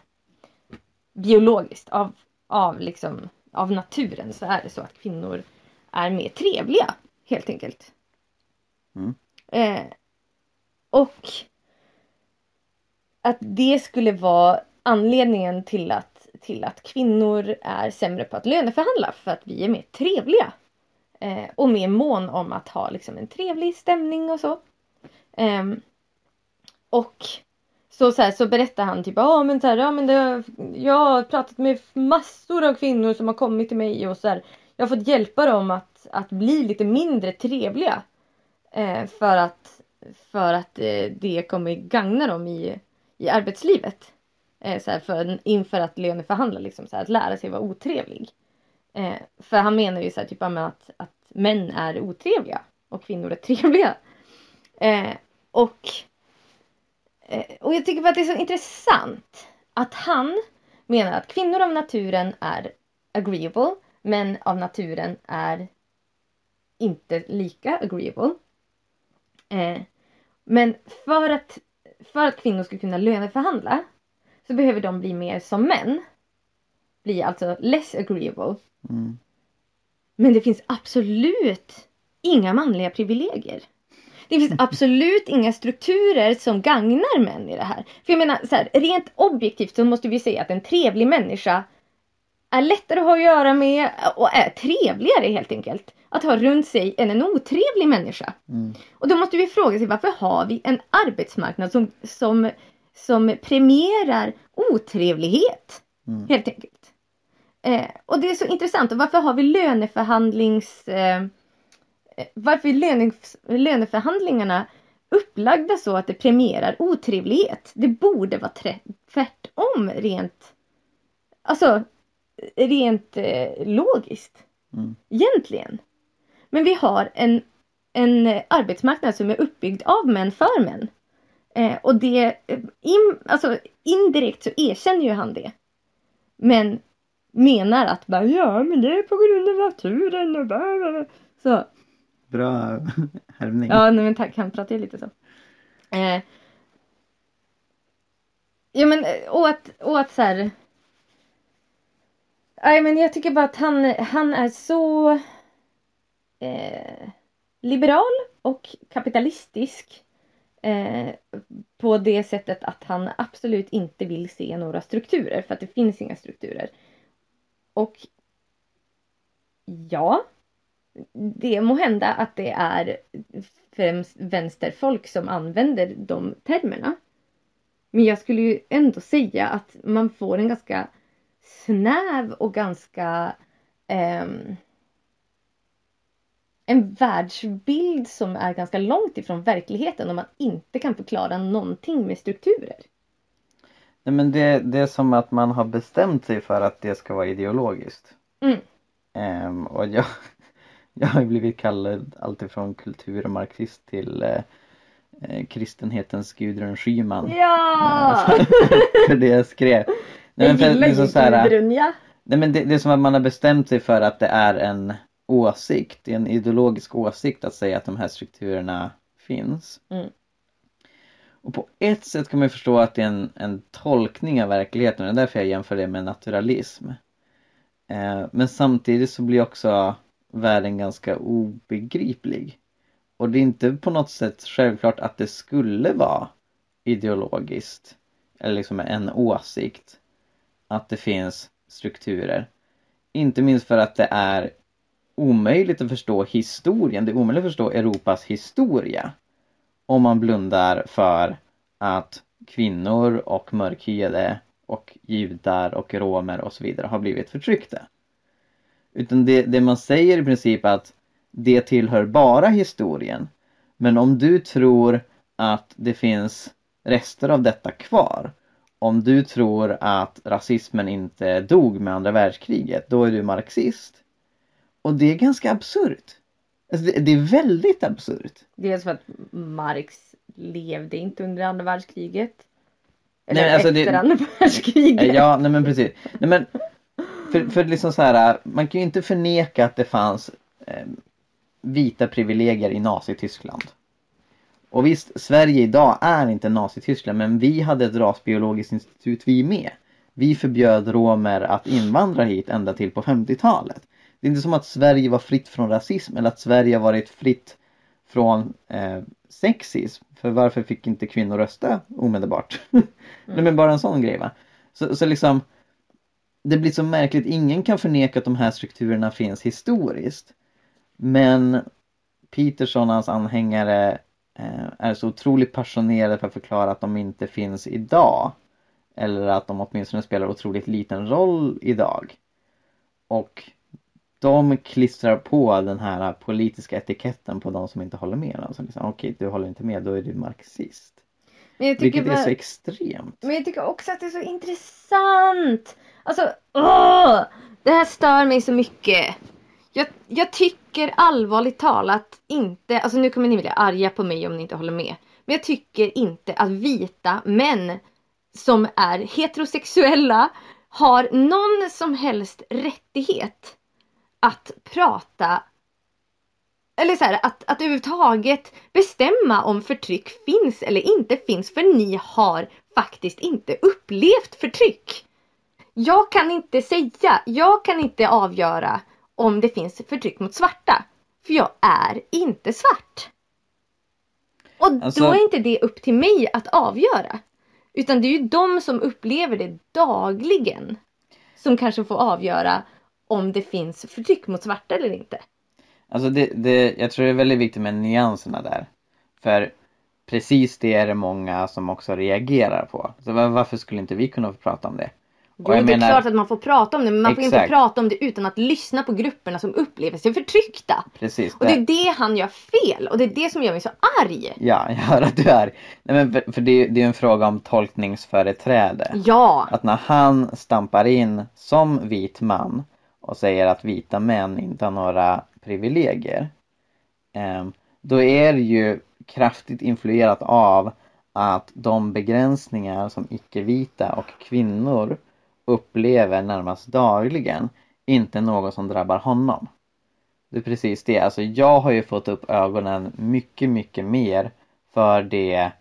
Biologiskt. Av, av liksom av naturen så är det så att kvinnor är mer trevliga. Helt enkelt. Mm. Eh, och att det skulle vara anledningen till att, till att kvinnor är sämre på att löneförhandla för att vi är mer trevliga. Eh, och mer mån om att ha liksom, en trevlig stämning och så. Eh, och så, så, här, så berättar han typ ah, men, så här, ja, men det, jag har pratat med massor av kvinnor som har kommit till mig och så här, jag har fått hjälpa dem att, att bli lite mindre trevliga. Eh, för att, för att eh, det kommer gagna dem i, i arbetslivet. Eh, så här, för, inför att löneförhandla, liksom, så här, att lära sig vara otrevlig. Eh, för han menar ju så här, typ, att, att män är otrevliga och kvinnor är trevliga. Eh, och, eh, och jag tycker bara att det är så intressant att han menar att kvinnor av naturen är agreeable, män av naturen är inte lika agreeable. Eh, men för att, för att kvinnor ska kunna löneförhandla så behöver de bli mer som män. Bli alltså less agreeable. Mm. Men det finns absolut inga manliga privilegier. Det finns absolut inga strukturer som gagnar män i det här. För jag menar, så här, rent objektivt så måste vi säga att en trevlig människa är lättare att ha att göra med och är trevligare helt enkelt. Att ha runt sig än en otrevlig människa. Mm. Och då måste vi fråga sig varför har vi en arbetsmarknad som, som, som premierar otrevlighet? Mm. Helt enkelt. Eh, och det är så intressant. Och varför har vi löneförhandlings... Eh, eh, varför är löne, löneförhandlingarna upplagda så att det premierar otrevlighet? Det borde vara tvärtom rent... Alltså rent eh, logiskt. Mm. Egentligen. Men vi har en, en arbetsmarknad som är uppbyggd av män för män. Eh, och det, eh, in, alltså indirekt så erkänner ju han det. Men menar att bara, ja men det är på grund av naturen och bla, bla, bla. Så, Bra härmning. ja nej, men tack, han pratar ju lite så. Eh, ja men eh, och att, och att så här. Nej men jag tycker bara att han, han är så eh, liberal och kapitalistisk. Eh, på det sättet att han absolut inte vill se några strukturer för att det finns inga strukturer. Och ja, det må hända att det är främst vänsterfolk som använder de termerna. Men jag skulle ju ändå säga att man får en ganska snäv och ganska eh, en världsbild som är ganska långt ifrån verkligheten om man inte kan förklara någonting med strukturer. Nej men det, det är som att man har bestämt sig för att det ska vara ideologiskt. Mm. Ehm, och jag, jag har blivit kallad alltifrån kulturmarxist till eh, eh, kristenhetens Gudrun Schyman. Ja! för det jag skrev. Nej, jag men för, gillar så här, Gudrun, ja. nej men det, det är som att man har bestämt sig för att det är en åsikt, det är en ideologisk åsikt att säga att de här strukturerna finns. Mm. Och på ett sätt kan man ju förstå att det är en, en tolkning av verkligheten och det är därför jag jämför det med naturalism. Eh, men samtidigt så blir också världen ganska obegriplig. Och det är inte på något sätt självklart att det skulle vara ideologiskt eller liksom en åsikt att det finns strukturer. Inte minst för att det är omöjligt att förstå historien, det är omöjligt att förstå Europas historia om man blundar för att kvinnor och mörkhyade och judar och romer och så vidare har blivit förtryckta. Utan det, det man säger i princip är att det tillhör bara historien. Men om du tror att det finns rester av detta kvar. Om du tror att rasismen inte dog med andra världskriget, då är du marxist. Och det är ganska absurt. Alltså det, det är väldigt absurt. Dels för att Marx levde inte under andra världskriget. Eller Nej, alltså det- efter andra världskriget. Eh, Ja, nej men precis. Nej men, för, för liksom så här, man kan ju inte förneka att det fanns eh, vita privilegier i Nazityskland. Och visst, Sverige idag är inte Nazityskland, men vi hade ett rasbiologiskt institut vi med. Vi förbjöd romer att invandra hit ända till på 50-talet. Det är inte som att Sverige var fritt från rasism eller att Sverige har varit fritt från eh, sexism. För varför fick inte kvinnor rösta omedelbart? Nej men bara en sån grej va. Så, så liksom Det blir så märkligt, ingen kan förneka att de här strukturerna finns historiskt. Men Peterson och hans anhängare eh, är så otroligt passionerade för att förklara att de inte finns idag. Eller att de åtminstone spelar otroligt liten roll idag. Och de klistrar på den här politiska etiketten på de som inte håller med. Alltså liksom, Okej, du håller inte med, då är du marxist. Men jag tycker Vilket är så extremt. Men jag tycker också att det är så intressant. Alltså, åh! Det här stör mig så mycket. Jag, jag tycker allvarligt talat inte, alltså nu kommer ni bli arga på mig om ni inte håller med. Men jag tycker inte att vita män som är heterosexuella har någon som helst rättighet att prata eller så här, att, att överhuvudtaget bestämma om förtryck finns eller inte finns för ni har faktiskt inte upplevt förtryck. Jag kan inte säga, jag kan inte avgöra om det finns förtryck mot svarta. För jag är inte svart. Och Alltså- då är inte det upp till mig att avgöra. Utan det är ju de som upplever det dagligen. som kanske får avgöra om det finns förtryck mot svarta eller inte. Alltså det, det, jag tror det är väldigt viktigt med nyanserna där. För precis det är det många som också reagerar på. Så varför skulle inte vi kunna få prata om det? Jo, det är menar... klart att man får prata om det men man Exakt. får inte prata om det utan att lyssna på grupperna som upplever sig förtryckta. Precis. Och det är det han gör fel och det är det som gör mig så arg. Ja, jag hör att du är arg. Nej, men för, för det, det är en fråga om tolkningsföreträde. Ja. Att när han stampar in som vit man och säger att vita män inte har några privilegier. Eh, då är det ju kraftigt influerat av att de begränsningar som icke-vita och kvinnor upplever närmast dagligen inte är något som drabbar honom. Det är precis det, alltså jag har ju fått upp ögonen mycket, mycket mer för det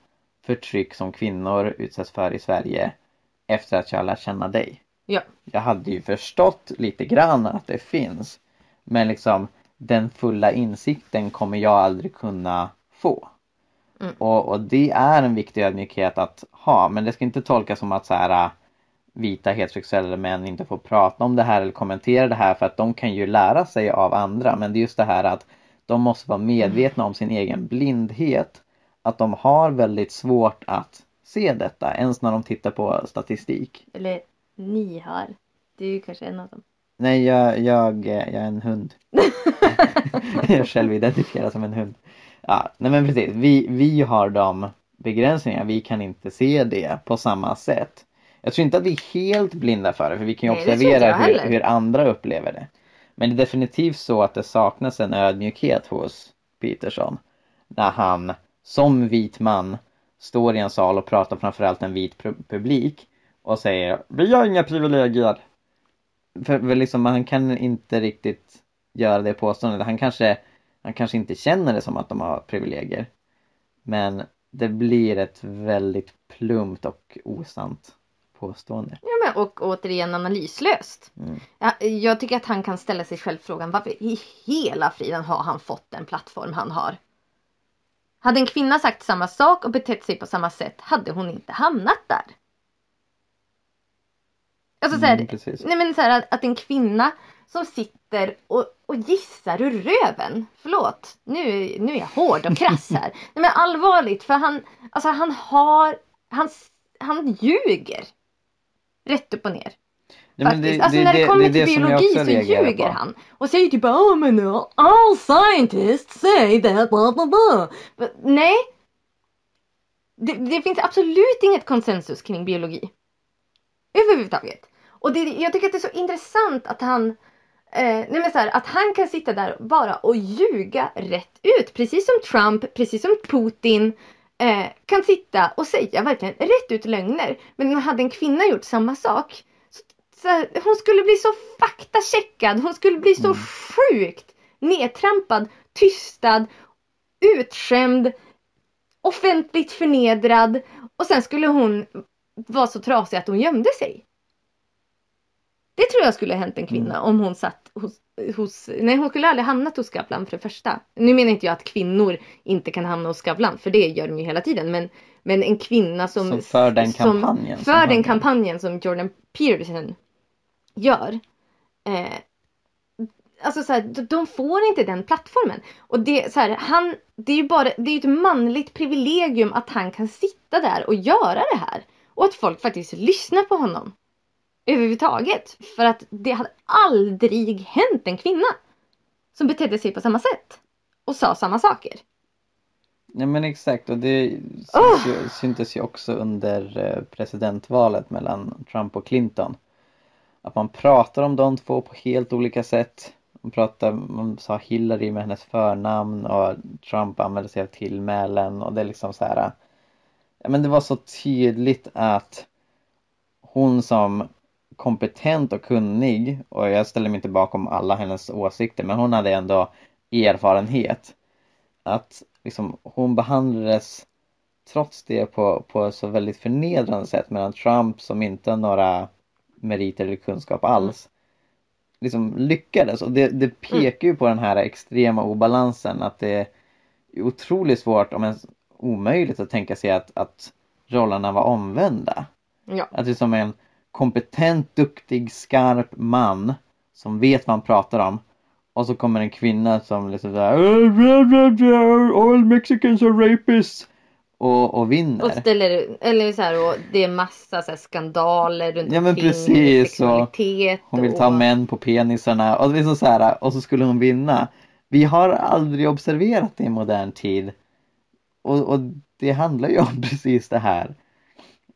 förtryck som kvinnor utsätts för i Sverige efter att jag lärt känna dig. Ja. Jag hade ju förstått lite grann att det finns. Men liksom den fulla insikten kommer jag aldrig kunna få. Mm. Och, och det är en viktig ödmjukhet att ha men det ska inte tolkas som att så här vita heterosexuella män inte får prata om det här eller kommentera det här för att de kan ju lära sig av andra men det är just det här att de måste vara medvetna om sin egen blindhet. Att de har väldigt svårt att se detta ens när de tittar på statistik. Eller ni har. Du är ju kanske en av dem. Nej, jag, jag, jag är en hund. jag själv identifierar som en hund. Ja, nej men precis. Vi, vi har de begränsningar. Vi kan inte se det på samma sätt. Jag tror inte att vi är helt blinda för det för vi kan ju Nej, observera hur, hur andra upplever det. Men det är definitivt så att det saknas en ödmjukhet hos Peterson. När han som vit man står i en sal och pratar framförallt en vit publik och säger Vi har inga privilegier. För, för liksom han kan inte riktigt göra det påståendet. Han kanske, han kanske inte känner det som att de har privilegier. Men det blir ett väldigt plumpt och osant påstående. Ja, men, och återigen analyslöst. Mm. Jag, jag tycker att han kan ställa sig själv frågan varför i hela friden har han fått den plattform han har? Hade en kvinna sagt samma sak och betett sig på samma sätt hade hon inte hamnat där. Alltså såhär, mm, nej men så här, att, att en kvinna som sitter och, och gissar ur röven. Förlåt, nu, nu är jag hård och krass här. nej men allvarligt, för han, alltså han har, han, han ljuger. Rätt upp och ner. Nej, Faktiskt. Det, alltså det, när det, det kommer till biologi så ljuger på. han. Och säger typ oh men all scientists say that blah blah blah. But, nej. Det, det, finns absolut inget konsensus kring biologi. Överhuvudtaget. Och det, jag tycker att det är så intressant att han eh, nej men så här, att han kan sitta där bara och ljuga rätt ut. Precis som Trump, precis som Putin eh, kan sitta och säga verkligen rätt ut lögner. Men hade en kvinna gjort samma sak så, så här, hon skulle bli så faktacheckad, hon skulle bli så mm. sjukt nedtrampad, tystad, utskämd, offentligt förnedrad och sen skulle hon vara så trasig att hon gömde sig. Det tror jag skulle ha hänt en kvinna mm. om hon satt hos, hos... Nej, hon skulle aldrig hamnat hos Skavlan för det första. Nu menar inte jag att kvinnor inte kan hamna hos Skavlan, för det gör de ju hela tiden. Men, men en kvinna som... Som för den kampanjen. Som, för den kampanjen som Jordan Peterson gör. Eh, alltså så här, de får inte den plattformen. Och det, så här, han, det är ju bara, det är ett manligt privilegium att han kan sitta där och göra det här. Och att folk faktiskt lyssnar på honom överhuvudtaget. För att det hade aldrig hänt en kvinna som betedde sig på samma sätt och sa samma saker. Nej men exakt och det oh! ju, syntes ju också under eh, presidentvalet mellan Trump och Clinton. Att man pratar om de två på helt olika sätt. Man, pratar, man sa Hillary med hennes förnamn och Trump använde sig av tillmälen och det är liksom så här. Ja men det var så tydligt att hon som kompetent och kunnig och jag ställer mig inte bakom alla hennes åsikter men hon hade ändå erfarenhet. Att liksom hon behandlades trots det på, på så väldigt förnedrande sätt medan Trump som inte har några meriter eller kunskap alls liksom lyckades och det, det pekar ju på den här extrema obalansen att det är otroligt svårt om ens omöjligt att tänka sig att, att rollerna var omvända. Ja. Att det är som en kompetent, duktig, skarp man som vet vad han pratar om. Och så kommer en kvinna som liksom såhär All Mexicans are rapists. Och, och vinner. Och ställer, eller så här, och det är massa så här, skandaler runt Ja, men precis, sexualitet. Hon vill ta och... män på penisarna och, liksom så här, och så skulle hon vinna. Vi har aldrig observerat det i modern tid. Och, och det handlar ju om precis det här.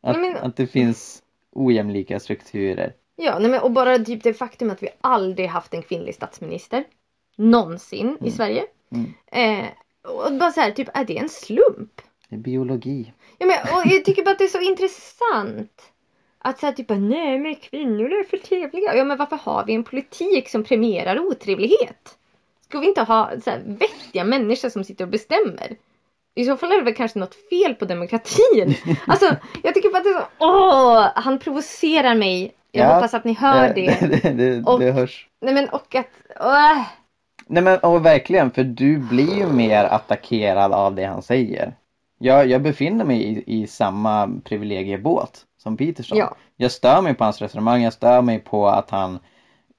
Att, men- att det finns ojämlika strukturer. Ja, nej, men, och bara typ det faktum att vi aldrig haft en kvinnlig statsminister. Någonsin i Sverige. Mm. Eh, och bara så här, typ, är det en slump? Det är biologi. Ja, men, och jag tycker bara att det är så intressant. Att säga typ nej men kvinnor är för trevliga. Ja men varför har vi en politik som premierar otrevlighet? Ska vi inte ha så här, vettiga människor som sitter och bestämmer? I så fall är det väl kanske något fel på demokratin. Alltså jag tycker bara att det är så, åh, han provocerar mig. Jag Ja, hoppas att ni hör Eh, det. det, det, Och- det hörs. Nej men och att, åh. Nej men och verkligen, för du blir ju mer attackerad av det han säger. Jag, jag befinner mig i, i samma privilegiebåt som Peterson. Ja. Jag stör mig på hans resonemang, jag stör mig på att han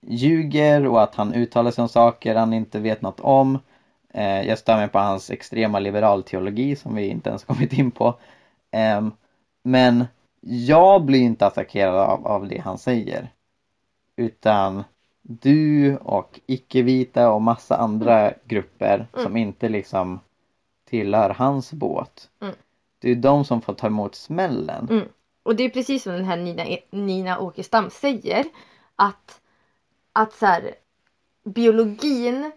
ljuger och att han uttalar sig om saker han inte vet något om. Eh, jag stör mig på hans extrema liberalteologi som vi inte ens kommit in på. Ehm, men jag blir inte attackerad av, av det han säger. Utan du och icke-vita och massa andra grupper som inte liksom tillhör hans båt. Mm. Det är de som får ta emot smällen. Mm. Och det är precis som den här Nina, Nina Åkerstam säger. Att, att så här, biologin,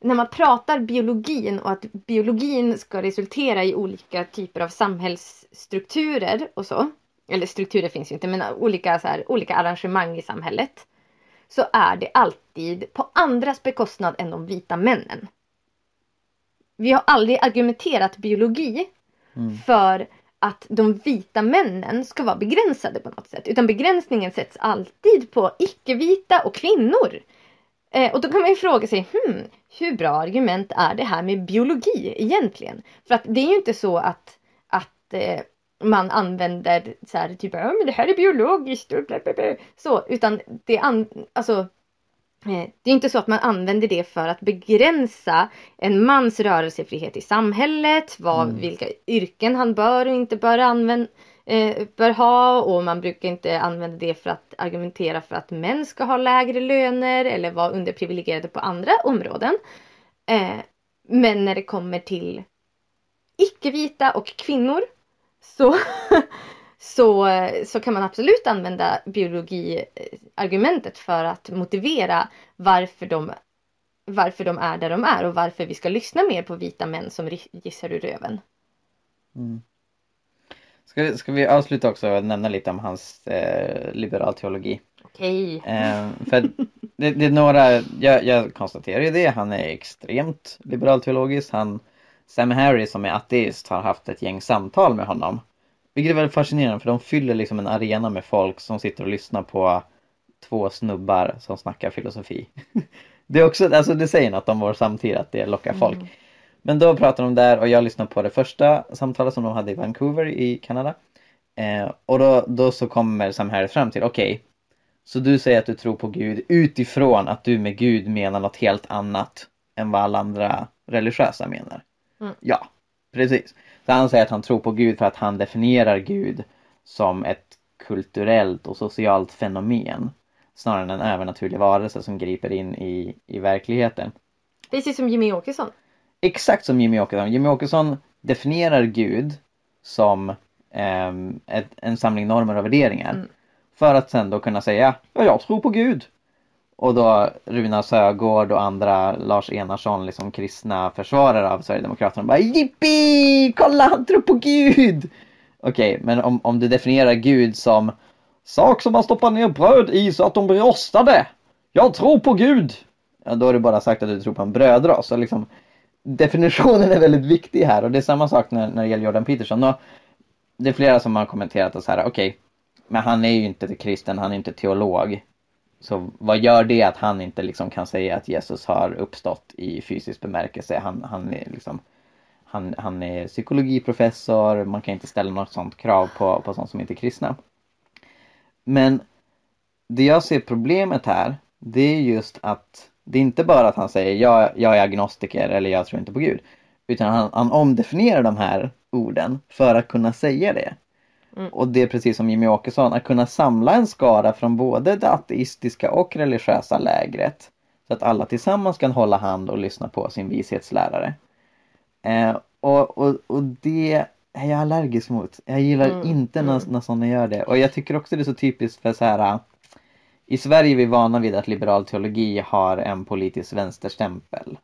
när man pratar biologin och att biologin ska resultera i olika typer av samhällsstrukturer och så. Eller strukturer finns ju inte men olika, så här, olika arrangemang i samhället. Så är det alltid på andras bekostnad än de vita männen. Vi har aldrig argumenterat biologi Mm. för att de vita männen ska vara begränsade på något sätt. Utan begränsningen sätts alltid på icke-vita och kvinnor. Eh, och då kan man ju fråga sig, hmm, hur bra argument är det här med biologi egentligen? För att det är ju inte så att, att eh, man använder så här, typ, ja men det här är biologiskt och bla, bla, bla. Så, utan det, an, alltså, eh, det är inte så att man använder det för att begränsa en mans rörelsefrihet i samhället, vad, Mm. vilka yrken han bör och inte bör, använda, eh, bör ha och man brukar inte använda det för att argumentera för att män ska ha lägre löner eller vara underprivilegierade på andra områden. Eh, men när det kommer till icke-vita och kvinnor så, så, så kan man absolut använda biologiargumentet för att motivera varför de, varför de är där de är och varför vi ska lyssna mer på vita män som gissar ur röven. Mm. Ska, ska vi avsluta också och nämna lite om hans eh, liberalteologi? Okej. Eh, för det, det är några, jag, jag konstaterar ju det, han är extremt liberalteologisk. Han, Sam Harris som är ateist har haft ett gäng samtal med honom. Vilket är väldigt fascinerande för de fyller liksom en arena med folk som sitter och lyssnar på två snubbar som snackar filosofi. Det är också, alltså det säger något om vår samtid att det lockar folk. Mm. Men då pratar de där och jag lyssnade på det första samtalet som de hade i Vancouver i Kanada. Eh, och då, då så kommer Sam Harris fram till, okej, så du säger att du tror på Gud utifrån att du med Gud menar något helt annat än vad alla andra religiösa menar. Mm. Ja, precis. Så han säger att han tror på Gud för att han definierar Gud som ett kulturellt och socialt fenomen snarare än en övernaturlig varelse som griper in i, i verkligheten. Precis som Jimmy Åkesson. Exakt som Jimmy Åkesson. Jimmy Åkesson definierar Gud som ehm, ett, en samling normer och värderingar. Mm. För att sen då kunna säga, ja jag tror på Gud. Och då Runa Sögaard och andra Lars Enarsson, liksom kristna försvarare av Sverigedemokraterna bara Jippi! Kolla han tror på Gud! Okej, men om, om du definierar Gud som sak som man stoppar ner bröd i så att de blir rostade. Jag tror på Gud! Ja, då har du bara sagt att du tror på en brödras. Så liksom, definitionen är väldigt viktig här och det är samma sak när, när det gäller Jordan Peterson. Och det är flera som har kommenterat och så här, okej, men han är ju inte kristen, han är inte teolog. Så vad gör det att han inte liksom kan säga att Jesus har uppstått i fysisk bemärkelse? Han, han är liksom han, han är psykologiprofessor, man kan inte ställa något sånt krav på, på sånt som inte är kristna. Men det jag ser problemet här, det är just att det är inte bara att han säger jag, jag är agnostiker eller jag tror inte på Gud. Utan han, han omdefinierar de här orden för att kunna säga det. Mm. Och det är precis som Jimmy Åkesson, att kunna samla en skara från både det ateistiska och religiösa lägret. Så att alla tillsammans kan hålla hand och lyssna på sin vishetslärare. Eh, och, och, och det är jag allergisk mot. Jag gillar Mm, inte när, mm. när sådana gör det. Och jag tycker också det är så typiskt för så här i Sverige är vi vana vid att liberal teologi har en politisk vänsterstämpel.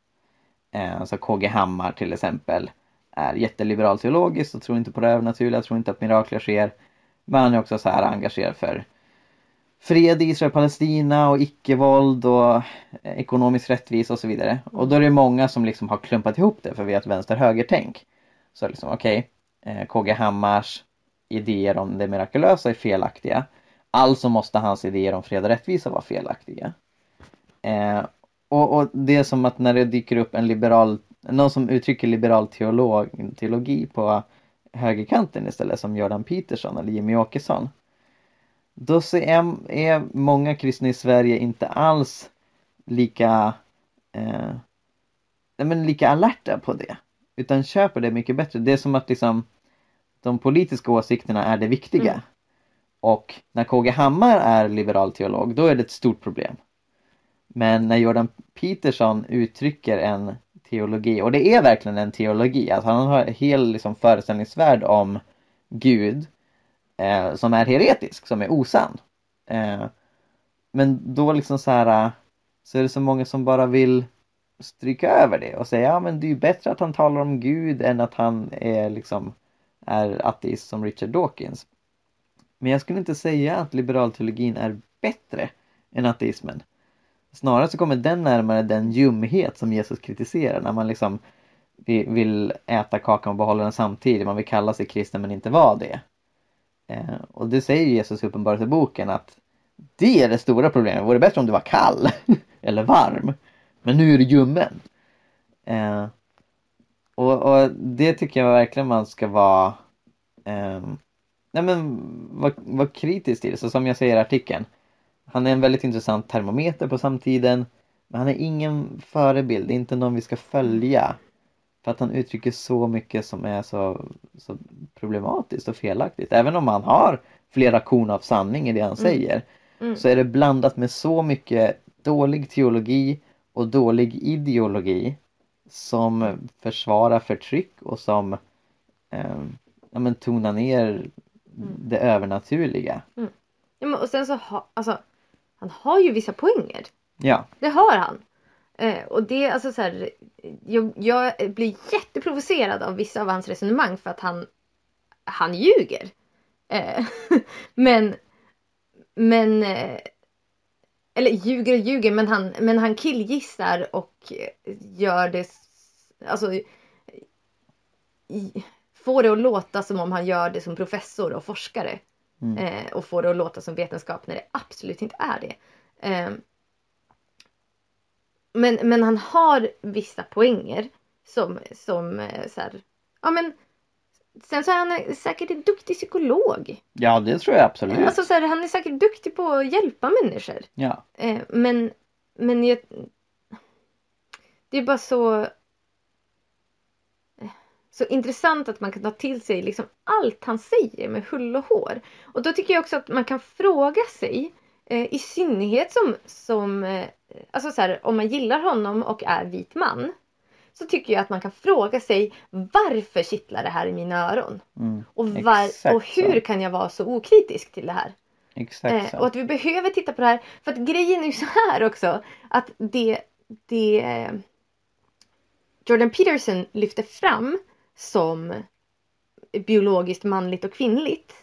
Eh, så KG Hammar till exempel är jätteliberal teologiskt och tror inte på det övernaturliga, tror inte att mirakler sker. Men han är också så här engagerad för fred i Israel-Palestina och icke-våld och eh, ekonomisk rättvisa och så vidare. Och då är det många som liksom har klumpat ihop det för vi har ett vänster-höger-tänk. Så liksom okej, eh, okay, KG Hammars idéer om det mirakulösa är felaktiga. Alltså måste hans idéer om fred och rättvisa vara felaktiga. Eh, och, och det är som att när det dyker upp en liberal, någon som uttrycker liberal teolog, teologi på högerkanten istället som Jordan Peterson eller Jimmy Åkesson. Då så är, är många kristna i Sverige inte alls lika eh, men lika alerta på det. Utan köper det mycket bättre. Det är som att liksom de politiska åsikterna är det viktiga. Mm. Och när KG Hammar är liberal teolog, då är det ett stort problem. Men när Jordan Peterson uttrycker en teologi, och det är verkligen en teologi, att han har en hel liksom, föreställningsvärld om Gud eh, som är heretisk, som är osann. Eh, men då liksom så här eh, så är det så många som bara vill stryka över det och säga ja men det är ju bättre att han talar om Gud än att han är liksom är ateist som Richard Dawkins. Men jag skulle inte säga att liberalteologin är bättre än ateismen. Snarare så kommer den närmare den ljumhet som Jesus kritiserar när man liksom vill äta kakan och behålla den samtidigt. Man vill kalla sig kristen men inte vara det. Eh, och det säger Jesus i boken att det är det stora problemet. Det vore bättre om du var kall eller varm. Men nu är du ljummen. Eh, och, och det tycker jag verkligen man ska vara ehm, Nej men var, var kritisk till. Så som jag säger i artikeln. Han är en väldigt intressant termometer på samtiden. Men han är ingen förebild, inte någon vi ska följa. För att han uttrycker så mycket som är så, så problematiskt och felaktigt. Även om han har flera korn av sanning i det han säger. Mm. Så är det blandat med så mycket dålig teologi och dålig ideologi. Som försvarar förtryck och som eh, ja, men tonar ner det övernaturliga. Ja, men, och sen så har, alltså, han har ju vissa poänger. Ja, Det har han. Eh, och det alltså så här, jag, jag blir jätteprovocerad av vissa av hans resonemang för att han, han ljuger. Eh, men, men, eh, eller ljuger och ljuger men han, men han killgissar och eh, gör det, alltså i, får det att låta som om han gör det som professor och forskare. Mm. Eh, och får det att låta som vetenskap när det absolut inte är det. Eh, men, men han har vissa poänger som, som eh, så här, ja men Sen så är han säkert en duktig psykolog. ja det tror jag absolut. Alltså så här, han är säkert duktig på att hjälpa människor. Ja, Eh, men men jag, det är bara så så intressant att man kan ta till sig liksom allt han säger med hull och hår. Och då tycker jag också att man kan fråga sig eh, i synnerhet som, som eh, alltså så här, om man gillar honom och är vit man så tycker jag att man kan fråga sig varför kittlar det här i mina öron? mm, Och, var, och hur så. kan jag vara så okritisk till det här? Eh, och att vi behöver titta på det här. För att grejen är ju så här också. Att det, det eh, Jordan Peterson lyfter fram som biologiskt manligt och kvinnligt.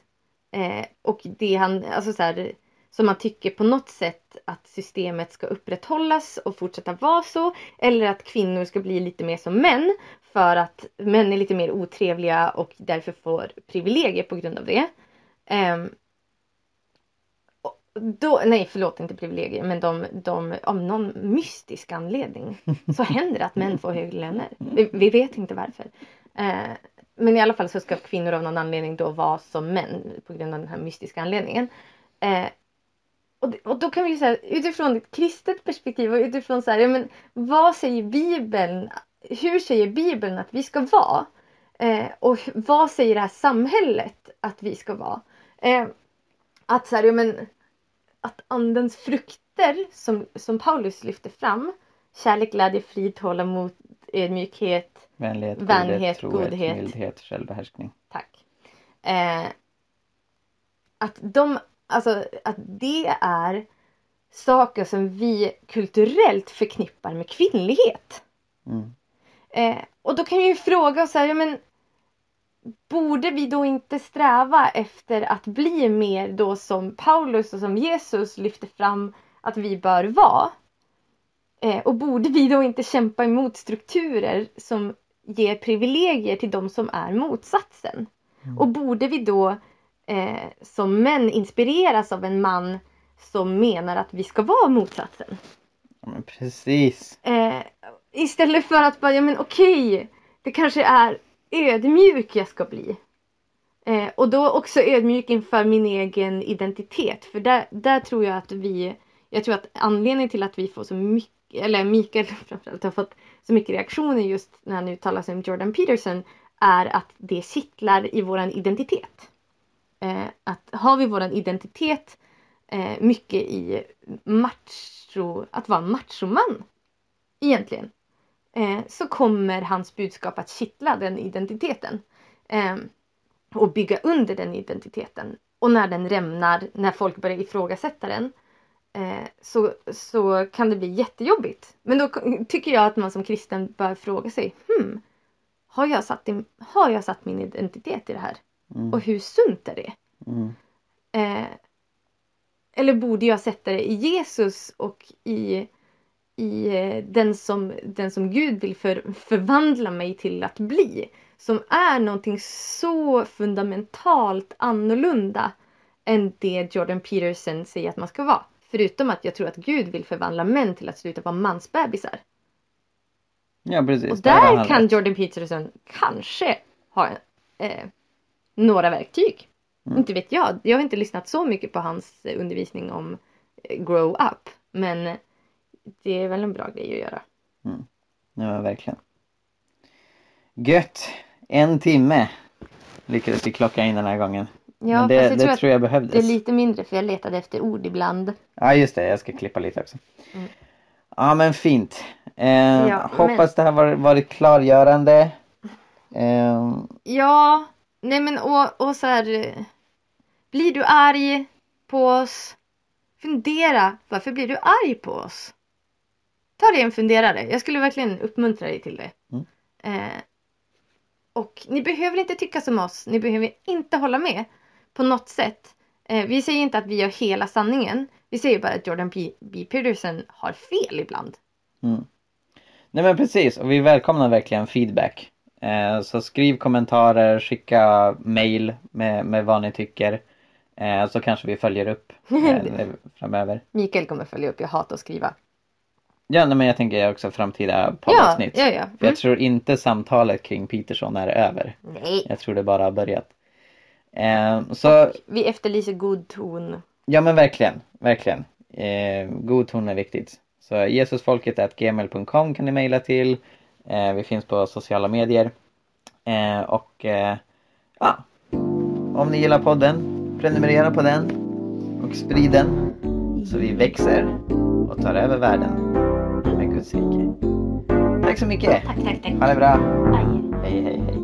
Eh, och det han, alltså så här, som man tycker på något sätt att systemet ska upprätthållas och fortsätta vara så. Eller att kvinnor ska bli lite mer som män. För att män är lite mer otrevliga och därför får privilegier på grund av det. Ehm, då, nej förlåt inte privilegier men de, de av någon mystisk anledning så händer det att män får högre löner. Vi, vi vet inte varför. Eh, men i alla fall så ska kvinnor av någon anledning då vara som män på grund av den här mystiska anledningen. Eh, och, och då kan vi ju säga utifrån ett kristet perspektiv och utifrån så här, ja, men vad säger Bibeln? Hur säger Bibeln att vi ska vara? Eh, och vad säger det här samhället att vi ska vara? Eh, att så här, ja, men att andens frukter som, som Paulus lyfter fram kärlek, glädje, frid, tålamod, ödmjukhet, Vänlighet, Vänlighet, godhet, trohet, godhet. mildhet, självbehärskning. Tack. Eh, att de, alltså att det är saker som vi kulturellt förknippar med kvinnlighet. Mm. Eh, och då kan vi ju fråga oss här, ja men borde vi då inte sträva efter att bli mer då som Paulus och som Jesus lyfter fram att vi bör vara? Eh, och borde vi då inte kämpa emot strukturer som ger privilegier till de som är motsatsen? Och borde vi då eh, som män inspireras av en man som menar att vi ska vara motsatsen? Ja, precis. Eh, istället för att bara, ja men okej, det kanske är ödmjuk jag ska bli. Eh, och då också ödmjuk inför min egen identitet. För där, där tror jag att vi, jag tror att anledningen till att vi får så mycket, eller Mikael framförallt har fått så mycket reaktioner just när han uttalar sig om Jordan Peterson är att det kittlar i våran identitet. Eh, att har vi våran identitet eh, mycket i macho, att vara machoman egentligen. Eh, så kommer hans budskap att kittla den identiteten. Eh, och bygga under den identiteten. Och när den rämnar, när folk börjar ifrågasätta den. Eh, så, så kan det bli jättejobbigt. Men då tycker jag att man som kristen bör fråga sig. Hmm, har jag satt, in, har jag satt min identitet i det här? Mm. Och hur sunt är det? Mm. Eh, eller borde jag sätta det i Jesus och i, i eh, den, som, den som Gud vill för, förvandla mig till att bli? Som är någonting så fundamentalt annorlunda än det Jordan Peterson säger att man ska vara. Förutom att jag tror att Gud vill förvandla män till att sluta vara mansbebisar. Ja precis. Och där kan rätt. Jordan Peterson kanske ha eh, några verktyg. Mm. Inte vet jag. Jag har inte lyssnat så mycket på hans eh, undervisning om eh, grow up. Men det är väl en bra grej att göra. Ja men verkligen. Gött! En timme lyckades vi klocka in den här gången. Ja, men det, jag det tror tror jag behövdes. det är lite mindre för jag letade efter ord ibland. Ja just det, jag ska klippa lite också. Mm. Ja men fint. Eh, Ja, hoppas det här var, varit klargörande. Eh, Ja, nej men och, och så här. Blir du arg på oss? Fundera, varför blir du arg på oss? Ta dig en funderare. Jag skulle verkligen uppmuntra dig till det. Mm. Eh, och ni behöver inte tycka som oss. Ni behöver inte hålla med på något sätt. Eh, vi säger inte att vi har hela sanningen. Vi säger bara att Jordan P. B. Peterson har fel ibland. mm. Nej men precis, och vi välkomnar verkligen feedback. Eh, så skriv kommentarer, skicka mail med, med vad ni tycker. Eh, så kanske vi följer upp eh, framöver. Mikael kommer följa upp. Jag hatar att skriva. Ja nej, men jag tänker också framtida Ja, poddavsnitt. ja, ja. För Mm. jag tror inte samtalet kring Peterson är över. Nej. Jag tror det bara har börjat. Eh, så Vi efterlyser god ton. ja men verkligen, verkligen. Eh, god ton är viktigt. Så jesusfolket.gmail.com kan ni mejla till. Eh, vi finns på sociala medier. Eh, och eh, ja, om ni gillar podden, prenumerera på den och sprid den så vi växer och tar över världen Guds rike. Tack så mycket! Tack, tack, tack. Ha det bra! Aj. Hej hej hej!